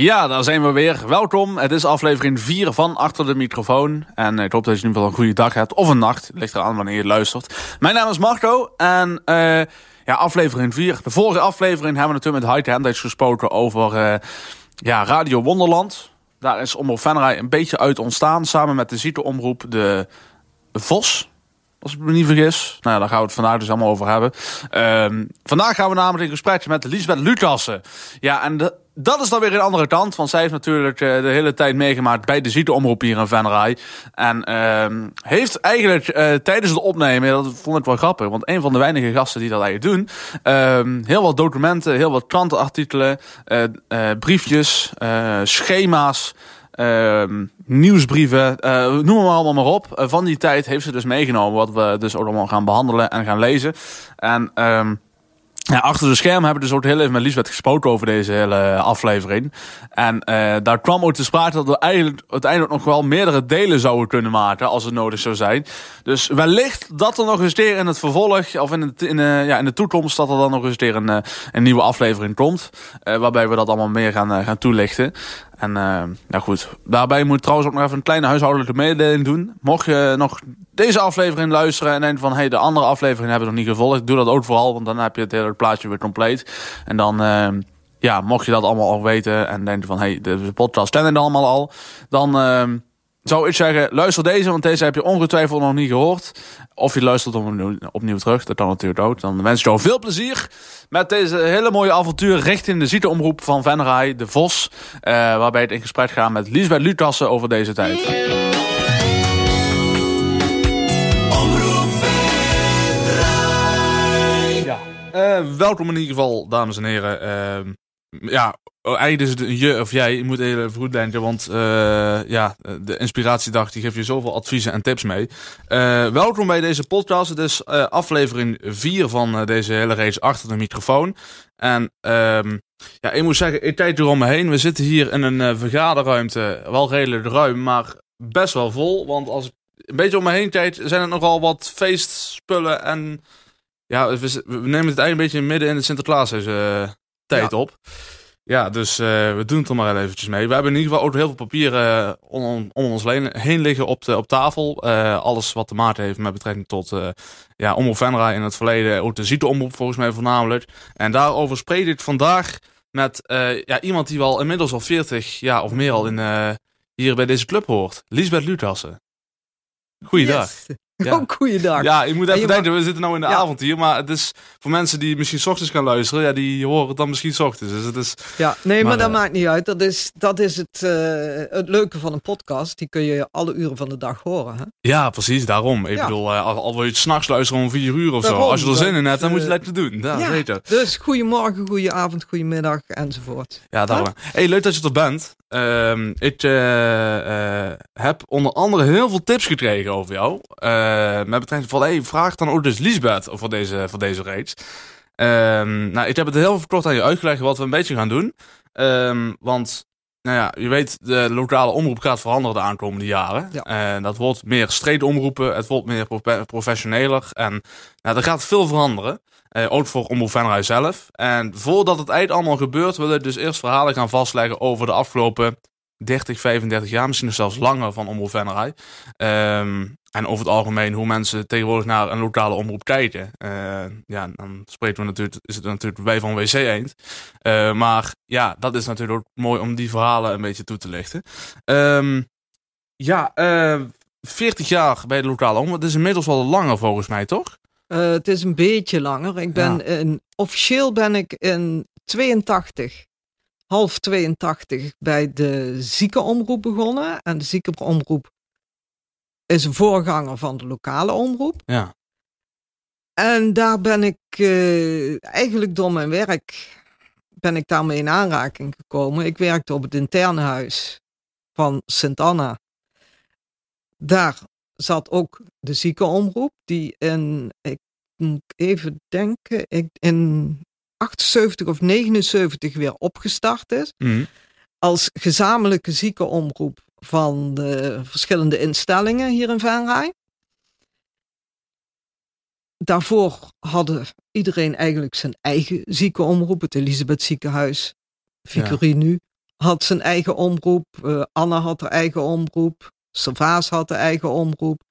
Ja, daar zijn we weer. Welkom. Het is aflevering 4 van Achter de Microfoon. En ik hoop dat je in ieder geval een goede dag hebt. Of een nacht. Ligt eraan wanneer je luistert. Mijn naam is Marco. En uh, ja, aflevering 4. De vorige aflevering hebben we natuurlijk met High Handage gesproken over uh, ja, Radio Wonderland. Daar is Omroep Venray een beetje uit ontstaan. Samen met de ziekenomroep de Vos. Als ik me niet vergis. Nou daar gaan we het vandaag dus allemaal over hebben. Uh, vandaag gaan we namelijk in gesprek met Lisbeth Lucassen. Ja, en dat is dan weer een andere kant. Want zij heeft natuurlijk uh, de hele tijd meegemaakt bij de ziekenomroep hier in Venray. En uh, heeft eigenlijk uh, tijdens het opnemen, dat vond ik wel grappig. Want een van de weinige gasten die dat eigenlijk doen. Uh, heel wat documenten, heel wat krantenartikelen, briefjes, schema's. Uh, nieuwsbrieven, uh, noem maar allemaal maar op. Uh, van die tijd heeft ze dus meegenomen wat we dus ook allemaal gaan behandelen en gaan lezen. En um, ja, achter de scherm hebben we dus ook heel even met Liesbeth gesproken over deze hele aflevering. En uh, daar kwam ook te sprake dat we eigenlijk uiteindelijk nog wel meerdere delen zouden kunnen maken als het nodig zou zijn. Dus wellicht dat er nog eens keer in het vervolg of in, in, ja, in de toekomst dat er dan nog eens keer een, een nieuwe aflevering komt. Waarbij we dat allemaal meer gaan, gaan toelichten. En uh, ja goed, daarbij moet ik trouwens ook nog even een kleine huishoudelijke mededeling doen. Mocht je nog deze aflevering luisteren en denken van... hey, de andere aflevering hebben we nog niet gevolgd. Doe dat ook vooral, want dan heb je het hele plaatje weer compleet. En dan, uh, ja, mocht je dat allemaal al weten en denken van... hé, hey, de podcast kennen allemaal al. Dan uh, zou ik zeggen, luister deze, want deze heb je ongetwijfeld nog niet gehoord. Of je luistert opnieuw, opnieuw terug, dat kan natuurlijk ook. Dan wens ik jou veel plezier met deze hele mooie avontuur richting de ziekenomroep van Venray, de Vos. Uh, waarbij het in gesprek gaat met Liesbeth Lucassen over deze tijd. Ja, uh, welkom in ieder geval, dames en heren. Uh, ja, eigenlijk is het een je of jij. Je moet even goed denken, want uh, ja, de Inspiratiedag die geeft je zoveel adviezen en tips mee. Uh, welkom bij deze podcast. Het is uh, aflevering 4 van deze hele race achter de microfoon. En um, ja, ik moet zeggen, ik kijk er om me heen. We zitten hier in een vergaderruimte, wel redelijk ruim, maar best wel vol. Want als ik een beetje om me heen kijk, zijn er nogal wat feestspullen en... Ja, we, we nemen het eigenlijk een beetje midden in de Sinterklaas tijd ja. op. Ja, dus uh, we doen het er maar eventjes mee. We hebben in ieder geval ook heel veel papieren uh, om, ons heen liggen op, de, op tafel. Uh, alles wat te maken heeft met betrekking tot ja, Omroep Venra in het verleden. Ook de ziekeomroep volgens mij voornamelijk. En daarover spreek ik vandaag met ja, iemand die wel inmiddels al 40 jaar of meer al in, hier bij deze club hoort. Lisbeth Lucassen. Goeiedag. Ja. Oh, goeiedag. Ja, ik moet even denken, we zitten nou in de ja. avond hier, maar het is voor mensen die misschien s ochtends gaan luisteren, ja, die horen het dan misschien s ochtends. Dus het is, ja, nee, maar, maar dat uh, maakt niet uit. Dat is, dat is het, uh, het leuke van een podcast. Die kun je alle uren van de dag horen. Hè? Ja, precies, daarom. Ik ja. bedoel, uh, al, al wil je het s'nachts luisteren om vier uur of daarom, zo. Als je er zin in hebt, dan moet je het lekker doen. Ja, ja, weet je. Dus goedemorgen, goedenavond, goedemiddag enzovoort. Ja, daarom. Hé, hey, leuk dat je er bent. Uh, ik heb onder andere heel veel tips gekregen over jou. Uh, met betrekking van, hey, vraag dan ook dus Lisbeth voor deze, voor deze reeks. Um, nou, ik heb het heel kort aan je uitgelegd wat we een beetje gaan doen. Um, want, nou ja, je weet, de lokale omroep gaat veranderen de aankomende jaren. Ja. En dat wordt meer streedomroepen, het wordt meer prof professioneler. En nou, er gaat veel veranderen. Uh, ook voor Omroep Venray zelf. En voordat het eind allemaal gebeurt, wil ik dus eerst verhalen gaan vastleggen over de afgelopen 30, 35 jaar, misschien zelfs langer van Omroep Venray. Um, en over het algemeen hoe mensen tegenwoordig naar een lokale omroep kijken. Uh, ja, dan spreken we natuurlijk, is het natuurlijk wij van WC Eend. Uh, maar ja, dat is natuurlijk ook mooi om die verhalen een beetje toe te lichten. Um, ja, uh, 40 jaar bij de lokale omroep. Het is inmiddels wel langer volgens mij, toch? Het is een beetje langer. Ik ben ja. in, officieel ben ik in 82, half 82, bij de ziekenomroep begonnen. En de ziekenomroep is een voorganger van de lokale omroep. Ja. En daar ben ik uh, eigenlijk door mijn werk ben ik daarmee in aanraking gekomen. Ik werkte op het interne huis van Sint Anna. Daar zat ook de ziekenomroep, die in, ik moet even denken, in 78 of 79 weer opgestart is. Mm. Als gezamenlijke ziekenomroep van de verschillende instellingen hier in Venray. Daarvoor hadden iedereen eigenlijk zijn eigen ziekenomroep. Het Elisabeth ziekenhuis, Vicarie ja. nu, had zijn eigen omroep. Uh, Anna had haar eigen omroep. Savaas had de eigen omroep.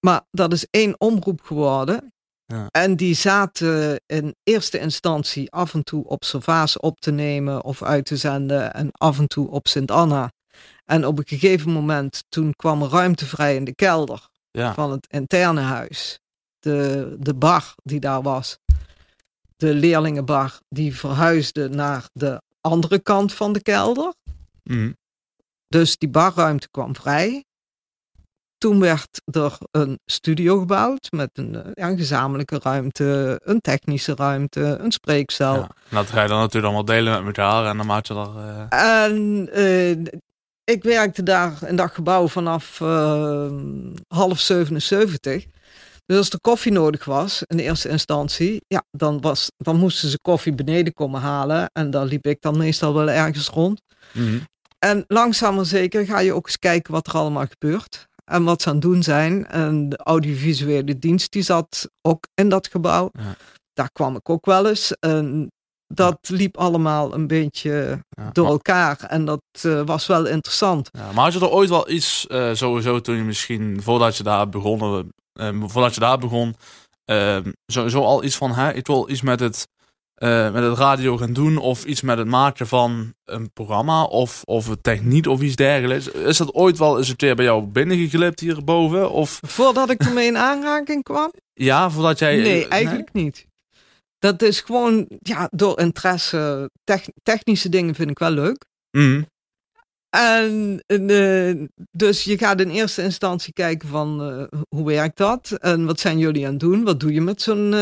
Maar dat is één omroep geworden. Ja. En die zaten in eerste instantie af en toe op Savaas op te nemen of uit te zenden. En af en toe op Sint-Anna. En op een gegeven moment, toen kwam er ruimte vrij in de kelder van het interne huis. De, de bar die daar was, de leerlingenbar, die verhuisde naar de andere kant van de kelder. Mm. Dus die barruimte kwam vrij. Toen werd er een studio gebouwd met een, eh, ja, een gezamenlijke ruimte, een technische ruimte, een spreekcel. Ja, dat ga je dan natuurlijk allemaal delen met elkaar en dan maak je dat. Uh... En uh, ik werkte daar in dat gebouw vanaf uh, half 77. Dus als er koffie nodig was in de eerste instantie, ja, dan, was, dan moesten ze koffie beneden komen halen. En daar liep ik dan meestal wel ergens rond. Mm En langzaam maar zeker ga je ook eens kijken wat er allemaal gebeurt. En wat ze aan het doen zijn. En de audiovisuele dienst die zat ook in dat gebouw. Ja. Daar kwam ik ook wel eens. En dat liep allemaal een beetje door elkaar. En dat uh, was wel interessant. Ja, maar had je er ooit wel iets, uh, sowieso toen je misschien, voordat je daar begonnen, uh, voordat je daar begon, sowieso al iets van, hè, ik wil iets met het, met het radio gaan doen, of iets met het maken van een programma, of, of techniek, of iets dergelijks. Is dat ooit wel eens een keer bij jou binnengeglipt hierboven? Of... Voordat ik ermee in aanraking kwam? Ja, voordat jij... Nee, eigenlijk niet. Dat is gewoon ja, door interesse. technische dingen vind ik wel leuk. Mm. En uh, dus je gaat in eerste instantie kijken van uh, hoe werkt dat? En wat zijn jullie aan het doen? Wat doe je met zo'n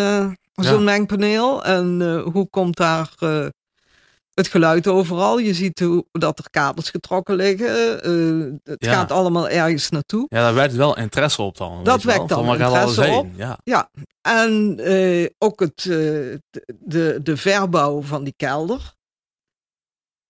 zo'n mengpaneel? En hoe komt daar het geluid overal. Je ziet hoe, dat er kabels getrokken liggen. Uh, het gaat allemaal ergens naartoe. Ja, daar werkt wel interesse op dan. Dat werkt dan interesse op. Ja. ja. En ook het, de, de verbouw van die kelder.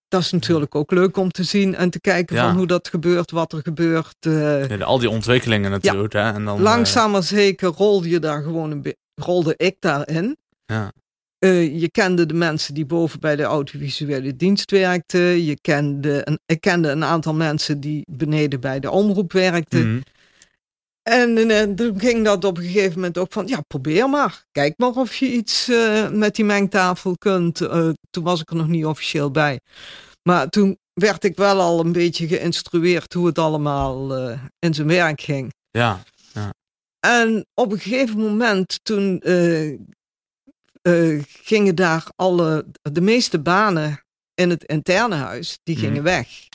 Dat is natuurlijk ook leuk om te zien en te kijken van hoe dat gebeurt, wat er gebeurt. Ja, al die ontwikkelingen natuurlijk. Hè? En dan, Langzaam maar zeker rolde je daar gewoon een rolde ik daarin. Ja. Uh, je kende de mensen die boven bij de audiovisuele dienst werkten. Je kende een, ik kende een aantal mensen die beneden bij de omroep werkten. Mm. En, en, toen ging dat op een gegeven moment ook van, ja, probeer maar. Kijk maar of je iets uh, met die mengtafel kunt. Uh, toen was ik er nog niet officieel bij. Maar toen werd ik wel al een beetje geïnstrueerd hoe het allemaal in zijn werk ging. Ja. En op een gegeven moment toen uh, gingen daar alle, de meeste banen in het interne huis, die gingen mhm. weg.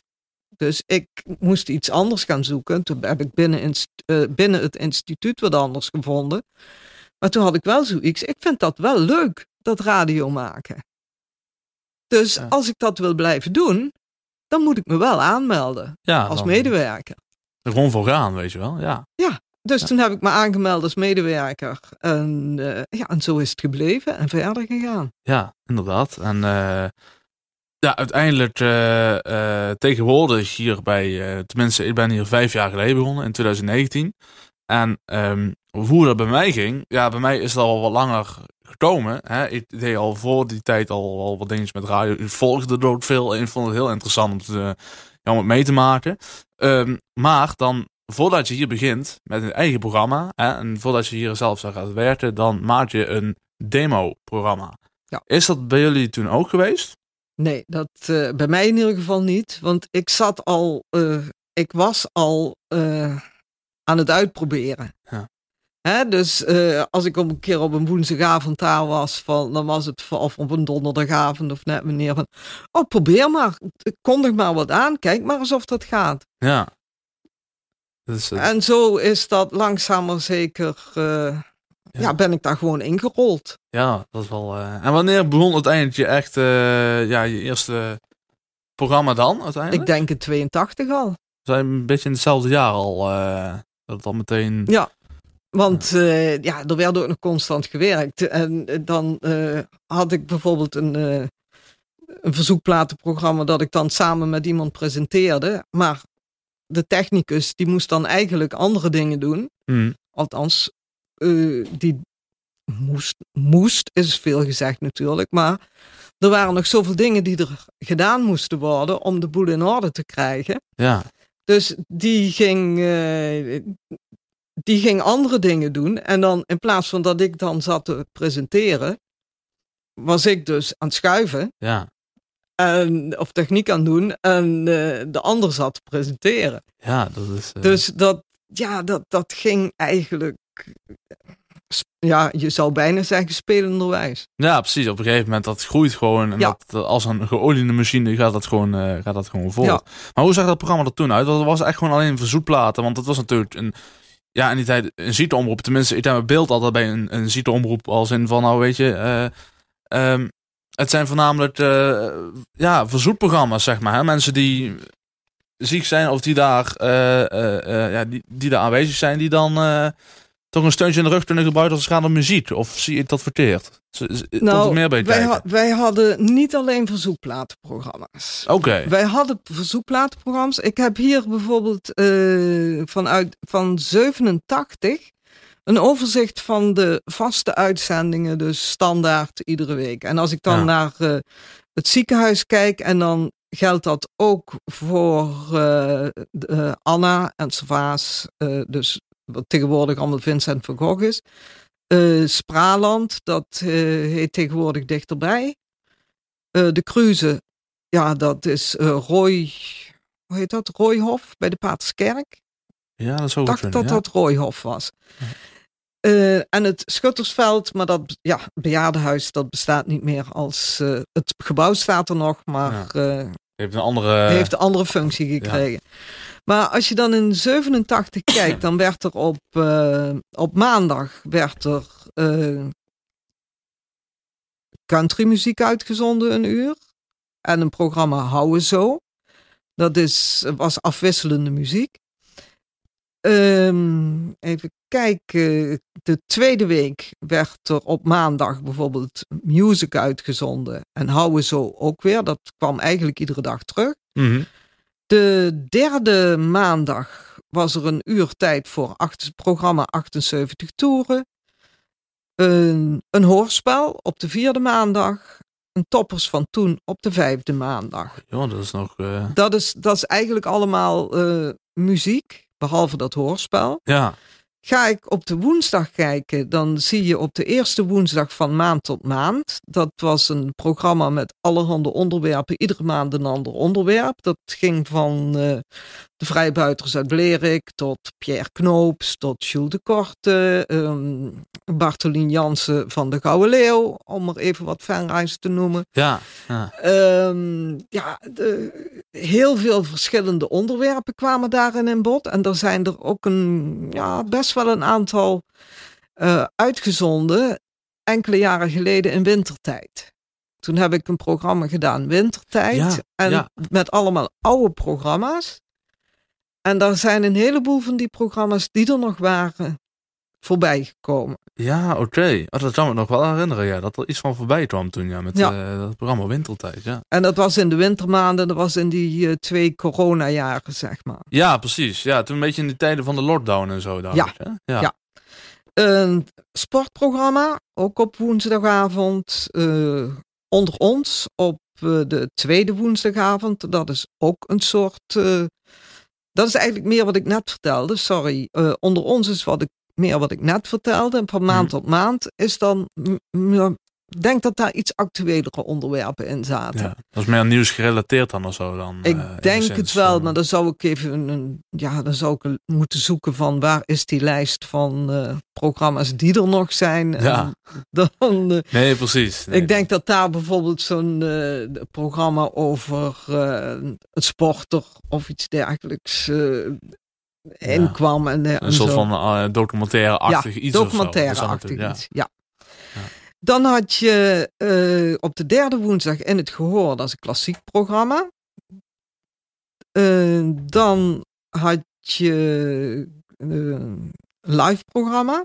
Dus ik moest iets anders gaan zoeken. Toen heb ik binnen, uh, binnen het instituut wat anders gevonden. Maar toen had ik wel zoiets. Ik vind dat wel leuk, dat radio maken. Dus als ik dat wil blijven doen, dan moet ik me wel aanmelden ja, als medewerker. Er gewoon voor gaan, weet je wel. Ja. Ja, dus toen heb ik me aangemeld als medewerker. En, uh, ja, en zo is het gebleven en verder gegaan. Ja, inderdaad. En uh, ja, uiteindelijk uh, tegenwoordig hier bij, tenminste, ik ben hier vijf jaar geleden begonnen, in 2019. En um, hoe dat bij mij ging, ja, bij mij is dat al wat langer gekomen. Hè? Ik deed al voor die tijd al, al wat dingen met radio. Ik volgde er ook veel en vond het heel interessant om, te, ja, om het mee te maken. Um, maar dan voordat je hier begint met een eigen programma hè, en voordat je hier zelf zou gaan werken, dan maak je een demo-programma. Ja. Is dat bij jullie toen ook geweest? Nee, dat uh, bij mij in ieder geval niet. Want ik zat al, uh, ik was al uh, aan het uitproberen. Ja. Hè, dus als ik op een keer op een woensdagavond daar was, van, dan was het of op een donderdagavond of net meneer van, oh probeer maar, kondig maar wat aan, kijk maar eens of dat gaat. Ja. Dus, en zo is dat langzaam maar zeker, uh, ja. ben ik daar gewoon ingerold. Ja, dat is wel... Uh... En wanneer begon uiteindelijk je echt, ja, je eerste programma dan uiteindelijk? Ik denk in 82 al. Zijn een beetje in hetzelfde jaar al, dat het al meteen... Ja, want ja, er werd ook nog constant gewerkt. En dan had ik bijvoorbeeld een, een verzoekplatenprogramma dat ik dan samen met iemand presenteerde. Maar de technicus die moest dan eigenlijk andere dingen doen. Hmm. Althans, uh, die moest, moest is veel gezegd natuurlijk, maar er waren nog zoveel dingen die er gedaan moesten worden om de boel in orde te krijgen. Ja. Dus die ging, eh, die ging andere dingen doen. En dan in plaats van dat ik dan zat te presenteren, was ik dus aan het schuiven. Ja. En, of techniek aan doen. En eh, de ander zat te presenteren. Ja, dat is. eh, Dus dat, ja, dat, dat ging eigenlijk. Ja, je zou bijna zeggen spelenderwijs. Ja, precies. Op een gegeven moment dat groeit gewoon. En Ja. dat, als een geoliede machine gaat dat gewoon, eh, gaat dat gewoon voort. Ja. Maar hoe zag dat programma er toen uit? Dat was echt gewoon alleen verzoetplaten. Want dat was natuurlijk een. Ja, in die tijd een zieteomroep. Tenminste, ik heb mijn beeld altijd bij een, een zieteomroep als in van, nou weet je, eh, ehm, het zijn voornamelijk eh, ja, verzoetprogramma's, zeg maar. Hè? Mensen die ziek zijn of die daar, eh, eh, ja, die, die daar aanwezig zijn, die dan toch een steuntje in de rug kunnen gebruiken als het gaat om muziek. Of zie je het adverteerd? Er meer bij Nou, wij, ha- wij hadden niet alleen verzoekplatenprogramma's. Oké. Wij hadden verzoekplatenprogramma's. Ik heb hier bijvoorbeeld vanuit van 87 een overzicht van de vaste uitzendingen, dus standaard iedere week. En als ik dan Ja. naar eh, het ziekenhuis kijk, en dan geldt dat ook voor eh, de, eh, Anna en Savaas, eh, dus wat tegenwoordig allemaal Vincent van Gogh is. Spraland, dat heet tegenwoordig dichterbij. De Cruze, ja, dat is Roy, hoe heet dat? Royhof bij de Paterskerk. Ja, dat zou Ik dacht dat ja. dat Royhof was. Eh, en het Schuttersveld, maar dat ja, bejaardenhuis, dat bestaat niet meer als. eh, het gebouw staat er nog, maar Ja. eh, Je hebt een andere. heeft een andere functie gekregen. Maar als je dan in 87 kijkt, dan werd er op, op maandag werd er countrymuziek uitgezonden een uur. En een programma Houden Zo. Dat is, was afwisselende muziek. Ehm, even kijken. De tweede week werd er op maandag bijvoorbeeld music uitgezonden. En Houden Zo ook weer. Dat kwam eigenlijk iedere dag terug. Mhm. De derde maandag was er een uur tijd voor acht, programma 78 toeren. Een, een hoorspel op de vierde maandag. Een toppers van toen op de vijfde maandag. Ja, dat is nog. eh, Dat is, dat is eigenlijk allemaal eh, muziek, behalve dat hoorspel. ja. Ga ik op de woensdag kijken, dan zie je op de eerste woensdag van maand tot maand. Dat was een programma met allerhande onderwerpen, iedere maand een ander onderwerp. Dat ging van eh, de vrijbuiters uit Blerik tot Pierre Knoops, tot Jules de Korte, Bartolien Jansen van de Gouden Leeuw, om er even wat fanreizen te noemen. Ja. ja. Ehm, ja, de, heel veel verschillende onderwerpen kwamen daarin in bod. En er zijn er ook een, ja, best wel een aantal eh, uitgezonden enkele jaren geleden in wintertijd. Toen heb ik een programma gedaan, Wintertijd. Ja, en ja. met allemaal oude programma's. En daar zijn een heleboel van die programma's die er nog waren voorbij gekomen. Ja, oké. Oh, dat kan me nog wel herinneren, ja. Dat er iets van voorbij kwam toen, ja. Met Ja. eh, dat programma Wintertijd, ja. En dat was in de wintermaanden, dat was in die eh, twee coronajaren, zeg maar. Ja, precies. Ja, toen een beetje in de tijden van de lockdown en zo. dacht Ja. hè? Ja. Ja. Een sportprogramma, ook op woensdagavond. eh, onder ons op de tweede woensdagavond. Dat is ook een soort. dat is eigenlijk meer wat ik net vertelde. Sorry. Onder ons is wat ik, meer wat ik net vertelde. En van maand Mhm. tot maand is dan. Ik denk dat daar iets actuelere onderwerpen in zaten. Ja. Dat is meer nieuws gerelateerd dan of zo dan. Ik eh, denk het wel, van- maar dan zou ik even een, ja, dan zou ik moeten zoeken van waar is die lijst van eh, programma's die er nog zijn. Ja. Dan, eh, Nee, precies. Nee. ik denk dat daar bijvoorbeeld zo'n programma over een sporter of iets dergelijks in kwam. En, eh, en Een soort zo. van eh, documentaire-achtig ja, iets of zo. documentaire Dat zou achtig natuurlijk- iets. Ja. Ja. Dan had je eh, op de derde woensdag in het gehoor, dat is een klassiek programma. Dan had je een live programma.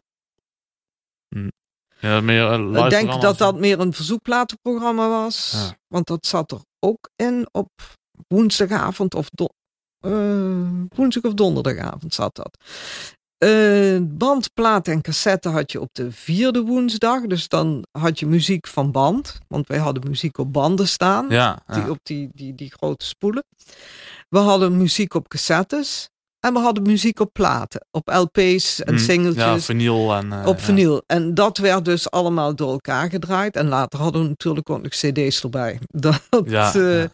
Ja, meer live Ik denk dat dat meer een verzoekplatenprogramma was. Want dat zat er ook in op woensdagavond of eh, woensdag of donderdagavond zat dat. Uh, bandplaat en cassette had je op de vierde woensdag. Dus dan had je muziek van band. Want wij hadden muziek op banden staan. Ja, Die, op die, die, die grote spoelen. We hadden muziek op cassettes. En we hadden muziek op platen. Op LP's en Mm, singeltjes. Ja, vinyl en... eh, op ja. vinyl. En dat werd dus allemaal door elkaar gedraaid. En later hadden we natuurlijk ook nog cd's erbij. Dat, Ja, eh, ja.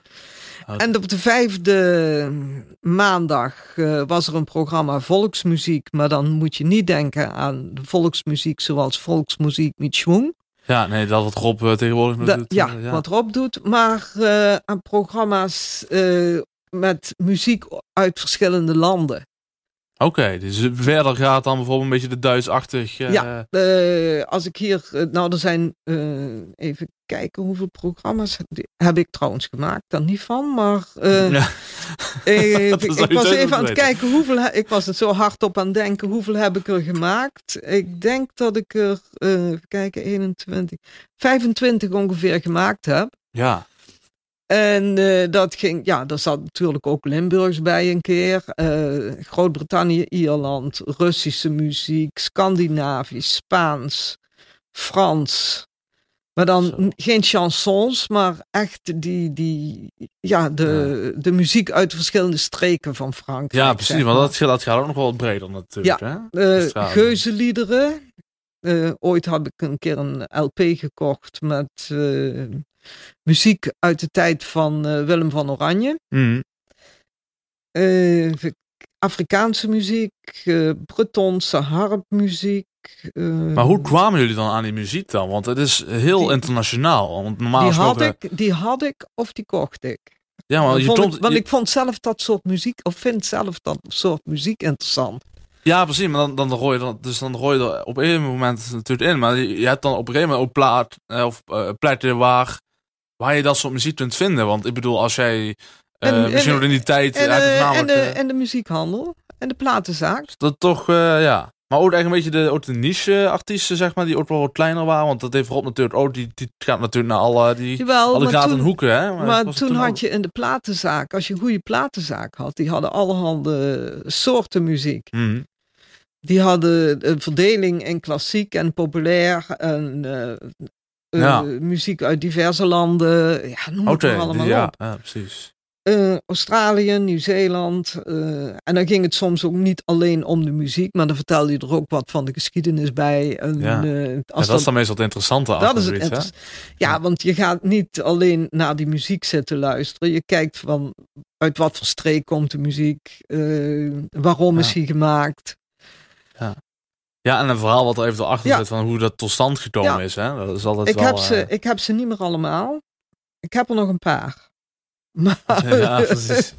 En op de vijfde maandag eh, was er een programma volksmuziek. Maar dan moet je niet denken aan de volksmuziek zoals volksmuziek met schwung. Ja, nee, dat wat Rob eh, tegenwoordig doet. ja, eh, ja. wat Rob doet. Maar aan programma's met muziek uit verschillende landen. Oké, dus verder gaat dan bijvoorbeeld een beetje de Duits-achtig... eh, Ja. Eh, als ik hier, eh, nou er zijn, even kijken hoeveel programma's heb ik trouwens gemaakt, dan niet van, maar ja. ik, ik was even aan het kijken hoeveel, ik was het zo hard op aan het denken, hoeveel heb ik er gemaakt? Ik denk dat ik er, even kijken, 21, 25 ongeveer gemaakt heb. ja. En eh, dat ging, ja, daar zat natuurlijk ook Limburgs bij een keer. Eh, Groot-Brittannië, Ierland, Russische muziek, Scandinavisch, Spaans, Frans. Maar dan Zo. geen chansons, maar echt die, die, ja, de, de muziek uit de verschillende streken van Frankrijk. ja, precies. maar. dat, dat gaat ook nog wel wat breder natuurlijk. Hè? Eh, ja, geuzenliederen. Ooit heb ik een keer een LP gekocht met muziek uit de tijd van eh, Willem van Oranje. Mhm. Eh, Afrikaanse muziek, eh Bretonse harpmuziek. Maar hoe kwamen jullie dan aan die muziek dan? Want het is heel Die- internationaal. Want normaal die had, ik, die had ik of die kocht ik. Ja, maar je Vond ik- want je- ik vond zelf dat soort muziek, of vind zelf dat soort muziek interessant. Ja, precies. Maar dan, dan gooi je dan, dus dan gooi je er op een moment natuurlijk in. Maar je, je hebt dan op een gegeven moment ook plaat, of eh, plekken waar, waar je dat soort muziek kunt vinden. Want ik bedoel, als jij eh, En- misschien en- nog in die tijd En, uit eh, en, de, eh, en de muziekhandel en de platenzaak. dat toch, ja. Maar ook echt een beetje de, ook de niche-artiesten, zeg maar, die ook wel wat kleiner waren. Want dat heeft Rob natuurlijk ook, die, die gaat natuurlijk naar alle, die, Jawel, alle maar gaten en hoeken, hè. Maar was toen had je in de platenzaak, als je een goede platenzaak had, die hadden allerhande soorten muziek. Mhm. Die hadden een verdeling in klassiek en populair en Ja. muziek uit diverse landen. Ja, noem het maar allemaal ja, op. ja, precies. Eh, Australië, Nieuw-Zeeland. eh, en dan ging het soms ook niet alleen om de muziek, maar dan vertelde je er ook wat van de geschiedenis bij. En, Ja. eh, dat is dan meestal het interessante dat is het Ja, want je gaat niet alleen naar die muziek zitten luisteren. Je kijkt van uit wat voor streek komt de muziek, eh, waarom is die gemaakt. Ja, en een verhaal wat er even achter Ja. zit van hoe dat tot stand gekomen Ja. is, hè. Dat is altijd Ik wel... heb, ze, eh, ik heb ze niet meer allemaal. Ik heb er nog een paar. Ja, precies.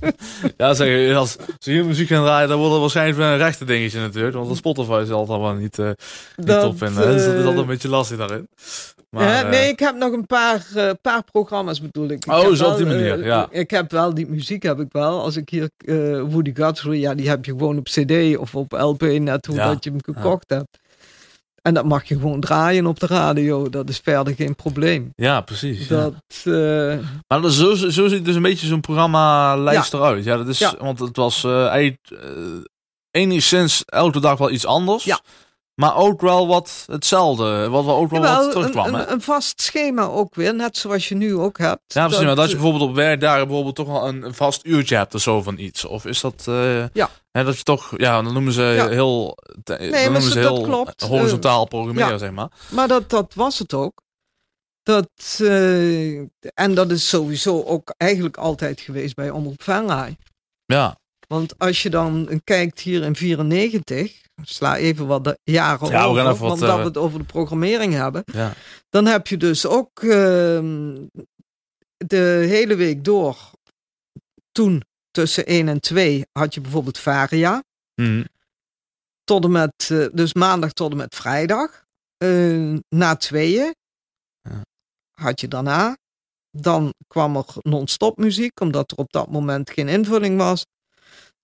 Ja, zeg als ze hier muziek gaan draaien, dan wordt het waarschijnlijk wel een rechte dingetje natuurlijk. Want de Spotify is altijd wel niet, eh niet Dat, top hè. Dus dat is eh, altijd een beetje lastig daarin. Maar, Ja, eh, nee, ik heb nog een paar, eh, paar programma's bedoel ik. ik Oh, zo op wel, die manier, eh, ja. Ik heb wel, die muziek heb ik wel. Als ik hier eh, Woody Guthrie, ja, die heb je gewoon op cd of op LP net hoe Ja, dat je hem gekocht hebt. En dat mag je gewoon draaien op de radio. Dat is verder geen probleem. ja, precies. ja. Dat, eh, Maar dat- zo, zo ziet dus een beetje zo'n programma lijst eruit. Ja, dat is, Ja. want het was eh, enigszins elke dag wel iets anders. Ja. Maar ook wel wat hetzelfde. Wat we ook wel jawel, wat terugkwam. een, hè? een, een vast schema ook weer, net zoals je nu ook hebt. Ja, precies. maar dat je bijvoorbeeld op werkdagen bijvoorbeeld toch wel een, een vast uurtje hebt of zo van iets. Of is dat... Ja. Dat je toch... Ja, dan noemen ze Ja. heel... dan noemen ze- heel klopt. horizontaal programmeren, ja. zeg maar. Maar dat, dat was het ook. Dat, eh, en dat is sowieso ook eigenlijk altijd geweest bij Omroep Venray. Ja. Want als je dan kijkt hier in 94, sla even wat de jaren Ja, over, wat, want dat eh, we het over de programmering hebben. Ja. Dan heb je dus ook ehm, de hele week door, toen tussen 1 en 2 had je bijvoorbeeld Varia. Mhm. Tot en met, eh, dus maandag tot en met vrijdag. Eh, na tweeën Ja. had je daarna. Dan kwam er non-stop muziek, omdat er op dat moment geen invulling was.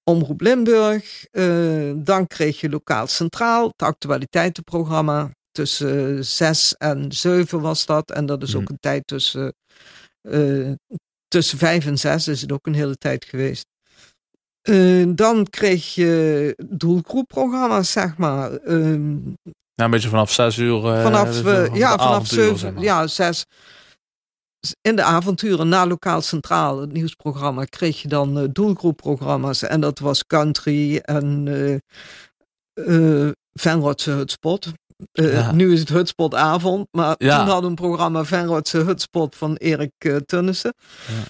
Omroep Limburg. eh, dan kreeg je lokaal centraal, het actualiteitenprogramma. Tussen zes en zeven was dat. En dat is ook een tijd tussen, tussen vijf en zes is het ook een hele tijd geweest. Eh, dan kreeg je doelgroepprogramma's, zeg maar. Ehm, Ja, een beetje vanaf zes uur. eh, vanaf, dus, eh, eh, ja, vanaf zeven, zeg maar. ja, zes. In de avonturen na Lokaal Centraal, het nieuwsprogramma, kreeg je dan eh, doelgroepprogramma's. En dat was country en eh Venrotse Hutspot. Eh, Ja. Nu is het Hutspotavond, maar Ja. toen hadden we een programma Venrotse Hutspot van Erik eh, Tunnissen. Ja.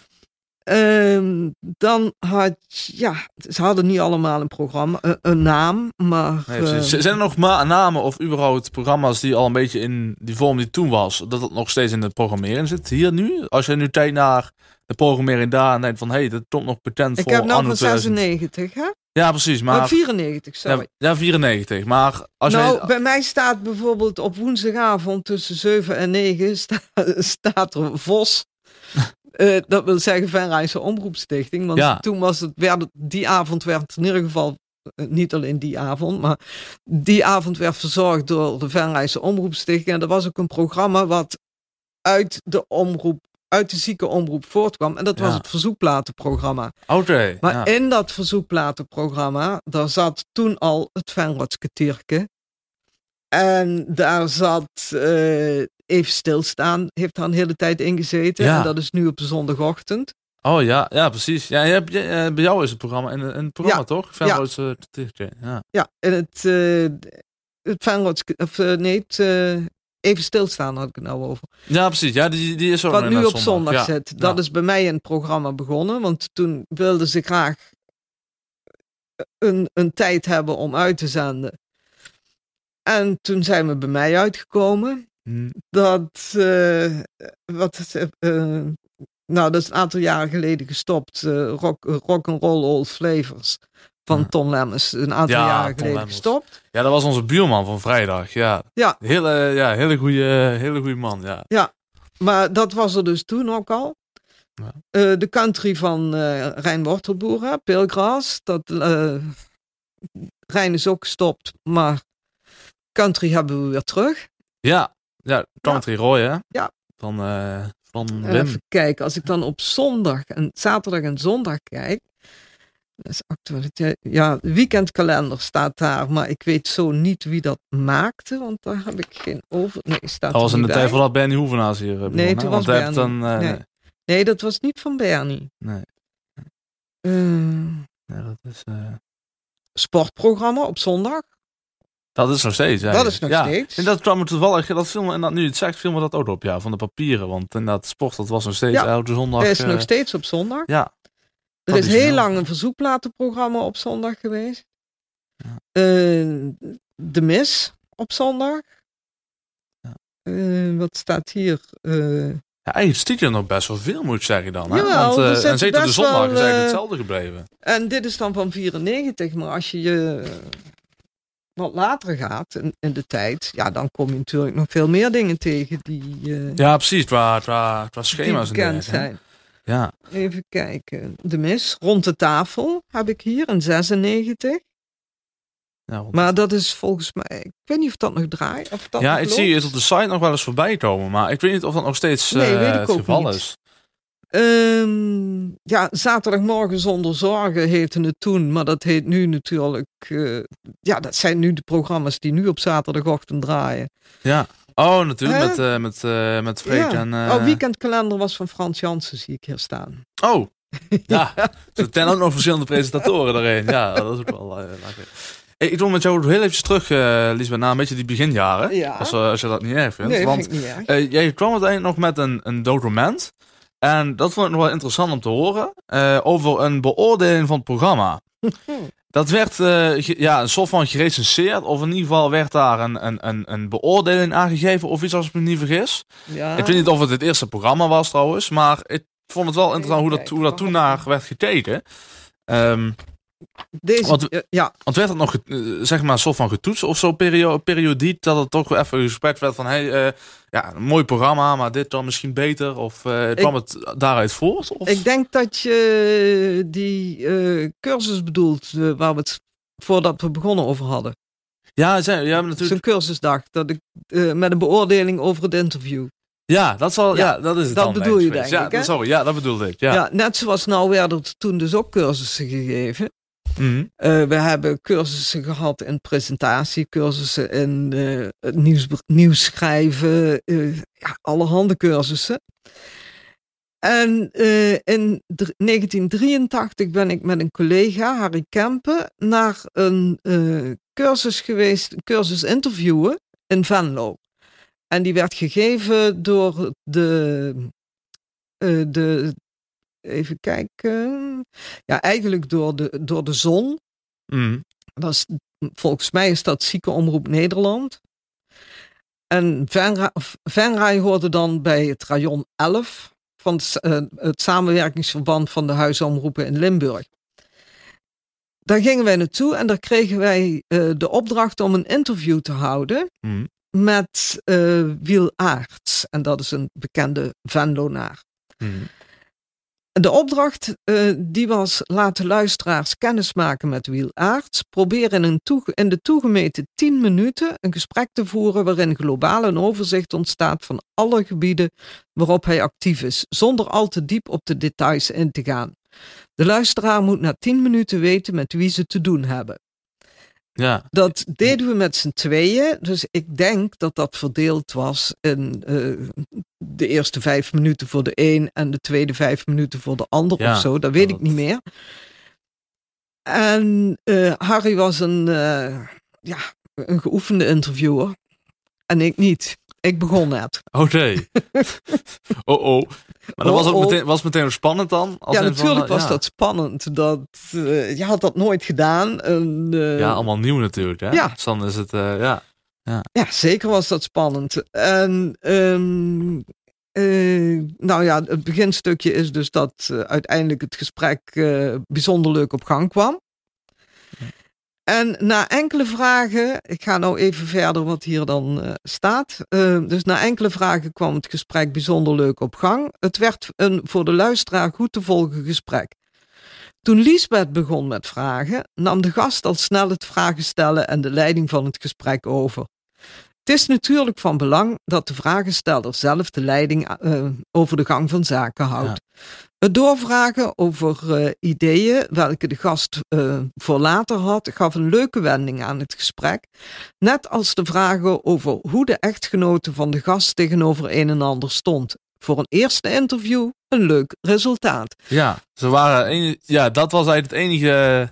Ehm, dan had, ja, ze hadden niet allemaal een programma, een, een naam, maar... Nee, ehm, Zijn er nog namen of überhaupt programma's die al een beetje in die vorm die toen was, dat het nog steeds in de programmering zit? Hier nu? Als je nu kijkt naar de programmering daar en denkt van, hé, hey, dat komt nog ik voor heb nou anno van 2000. 96, hè? Ja, precies. Maar, Maar, 94, sorry. ja, ja, 94. Maar als nou, bij mij staat bijvoorbeeld op woensdagavond tussen 7 en 9 sta- staat er Vos. Eh, dat wil zeggen Venrijse Omroepstichting. Want Ja. toen was het, werd het, die avond werd in ieder geval, eh, niet alleen die avond, maar die avond werd verzorgd door de Venrijse Omroepstichting. En dat was ook een programma wat uit de omroep, uit de zieke omroep voortkwam. En dat was Ja. het verzoekplatenprogramma. Oké. Maar ja. in dat verzoekplatenprogramma, daar zat toen al het Venrotsketierke. En daar zat eh, Even Stilstaan, heeft daar een hele tijd in gezeten. Ja. En dat is nu op zondagochtend. Oh ja, ja, precies. Ja, je hebt, je, eh, bij jou is het programma in, in het programma, toch? Venroodse Tichtje. Ja. Ja, en het, uh, het of nee, het Even Stilstaan had ik het nou over. ja, precies. Ja, die, die is ook Wat nu op zondag Ja. zit. Dat Ja. is bij mij in het programma begonnen. Want toen wilden ze graag een, een tijd hebben om uit te zenden. En toen zijn we bij mij uitgekomen. Hm. Dat, eh, wat, eh, nou, dat is een aantal jaren geleden gestopt. eh, rock, rock and Roll Old Flavors van Ja. Ton Lemmens. Een aantal Ja, jaren geleden gestopt. Ja, dat was onze buurman van vrijdag. Ja, Ja. Hele, ja, hele goede hele goede man. Ja. Maar dat was er dus toen ook al. Ja. Eh, de country van eh Rijn Wortelboer, Pilgras. Dat, eh Rijn is ook gestopt, maar country hebben we weer terug. Ja, ja Country Roy, hè? Ja. Van, eh, van Wim. Even kijken, als ik dan op zondag en zaterdag en zondag kijk. Dat is actualiteit. Ja, de weekendkalender staat daar, maar ik weet zo niet wie dat maakte, want daar heb ik geen over. Nee, staat Dat was in de tijd voordat Benny Hoevenaars hier uh, Nee, toen was Bernie. dan, eh, Nee. dat was niet van Bernie. Nee. Eh, Ja, dat, is, eh, sportprogramma op zondag. dat is nog steeds. Dat eigenlijk. is nog ja. steeds. En dat kwam er toevallig, dat film, en dat nu het zegt, filmen dat ook op, ja, van de papieren. Want inderdaad, sport, dat was nog steeds Ja. elke zondag. Is eh, nog steeds op zondag. Ja, Er is heel lang een verzoekplatenprogramma op zondag geweest. Ja. Eh, de Mis op zondag. Ja. Eh, wat staat hier? Eh, ja, eigenlijk stiekem nog best wel veel, moet ik zeggen dan. Hè? Jawel, Want, en zeker de zondag wel, is eigenlijk hetzelfde gebleven. en dit is dan van 94, maar als je je wat later gaat in, in de tijd, ja, dan kom je natuurlijk nog veel meer dingen tegen die, Ja, precies, qua, qua, qua schema's en dergelijke, hè. Ja, Even kijken. De Mis, rond de tafel heb ik hier in 96. ja, want- Maar dat is volgens mij, ik weet niet of dat nog draait. Of dat ja ik loopt. zie het op de site nog wel eens voorbij komen. Maar ik weet niet of dat nog steeds Nee, eh, het ook geval niet. is. Ehm, ja, zaterdagmorgen zonder zorgen heette het toen, maar dat heet nu natuurlijk. eh, ja, dat zijn nu de programma's die nu op zaterdagochtend draaien. Ja. Oh, natuurlijk, Hè? met, eh met, eh met Freek ja. en... eh, Oh, weekendkalender was van Frans Jansen, zie ik hier staan. Oh, ja. Er zijn ook nog verschillende presentatoren daarin. Ja, dat is ook wel eh, lekker. Hey, ik wil met jou heel even terug, eh Lisbeth, naar een beetje die beginjaren. Ja. Als, eh, als je dat niet erg vindt. Nee, Want vind ik niet erg. eh, jij kwam uiteindelijk nog met een, een document. En dat vond ik nog wel interessant om te horen. eh, over een beoordeling van het programma. Dat werd eh, ge- ja, een soort van gerecenseerd. Of in ieder geval werd daar een, een, een, een beoordeling aangegeven. Of iets als ik me niet vergis. Ja. Ik weet niet of het het eerste programma was trouwens. Maar ik vond het wel interessant hoe dat, hoe dat toen naar werd gekeken. Ehm, Deze, want- eh, ja, want werd het nog, eh, zeg maar, een soort van getoetst of zo perio periodiek? Dat het toch even gesprek werd van, hey, ja, een mooi programma, maar dit dan misschien beter? Of eh, kwam het daaruit voort? Of? ik denk dat je die eh, cursus bedoelt eh, waar we het voordat we begonnen over hadden. ja, zijn, ja, natuurlijk. Zo'n cursusdag dat ik, eh, met een beoordeling over het interview. Ja, dat, zal, ja, Ja, dat is het dat dan, bedoel je, denk ja, ik, hè? Sorry, ja, dat bedoelde ik. Ja. Ja. net zoals nou werden er toen dus ook cursussen gegeven. Mhm. Eh, we hebben cursussen gehad in presentatie, cursussen in eh, het nieuws, nieuws schrijven, eh, ja, allerhande cursussen. En eh, in dr- 1983 ben ik met een collega, Harry Kempen, naar een eh, cursus geweest, een cursus interviewen in Venlo. En die werd gegeven door de, eh, de even kijken, ja eigenlijk door de, door de zon. Dat is, volgens mij is dat Ziekenomroep Nederland. En Venray hoorde dan bij het rayon 11 van het, eh, het samenwerkingsverband van de huisomroepen in Limburg. Daar gingen wij naartoe en daar kregen wij eh, de opdracht om een interview te houden Mhm. met eh Wiel Aerts. En dat is een bekende Venlonaar. Mhm. De opdracht eh, die was laten luisteraars kennis maken met Wiel Aerts. Probeer in, in de toegemeten 10 minuten een gesprek te voeren waarin globaal een overzicht ontstaat van alle gebieden waarop hij actief is, zonder al te diep op de details in te gaan. De luisteraar moet na 10 minuten weten met wie ze te doen hebben. Ja. Dat deden we met z'n tweeën. Dus ik denk dat dat verdeeld was in eh, de eerste vijf minuten voor de een en de tweede vijf minuten voor de ander Ja, of zo. Dat weet dat- ik niet meer. En eh, Harry was een, eh, ja, een geoefende interviewer. En ik niet. Ik begon net. Oh nee. oh oh. Maar dat was ook Oh, oh. meteen, was meteen spannend dan? Als ja, van, natuurlijk was ja. dat spannend. Dat, eh, je had dat nooit gedaan. En, eh, Ja, allemaal nieuw natuurlijk. Hè? Ja. Dus dan is het, eh, ja. Ja, zeker was dat spannend. En ehm, eh, nou ja, het beginstukje is dus dat uiteindelijk het gesprek bijzonder leuk op gang kwam. En na enkele vragen, ik ga nou even verder wat hier dan eh, staat. Eh, dus na enkele vragen kwam het gesprek bijzonder leuk op gang. Het werd een voor de luisteraar goed te volgen gesprek. Toen Liesbeth begon met vragen, nam de gast al snel het vragen stellen en de leiding van het gesprek over. Het is natuurlijk van belang dat de vragensteller zelf de leiding eh, over de gang van zaken houdt. Het doorvragen over eh, ideeën, welke de gast eh, voor later had, gaf een leuke wending aan het gesprek. Net als de vragen over hoe de echtgenote van de gast tegenover een en ander stond. Voor een eerste interview een leuk resultaat. Ja, ze waren een, ja, dat was eigenlijk het enige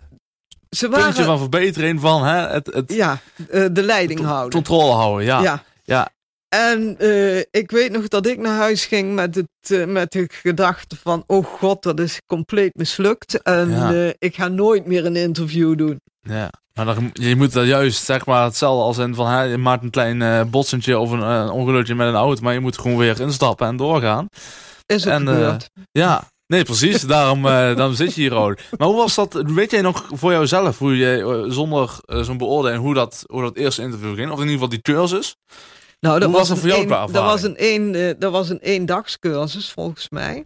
Ze puntje waren, van verbetering van hè, het, het ja, eh, de leiding houden. controle houden. Ja. ja. Ja. En eh, ik weet nog dat ik naar huis ging met, het, eh, met de gedachte van... oh god, dat is compleet mislukt. En Ja. eh, ik ga nooit meer een interview doen. Ja, maar dan, je moet dat juist, zeg maar, hetzelfde als in van, hè, je maakt een klein botsentje of een ongelukje met een auto, maar je moet gewoon weer instappen en doorgaan. Is ook En, gebeurd. Ja, nee, precies, daarom, daarom zit je hier ook. Maar hoe was dat, weet jij nog voor jouzelf, hoe je zonder zo'n beoordeling, hoe dat, hoe dat eerste interview ging? Of in ieder geval die cursus? Nou, dat hoe was een voor jou qua dat was een één, eh, dat was een eendagscursus volgens mij.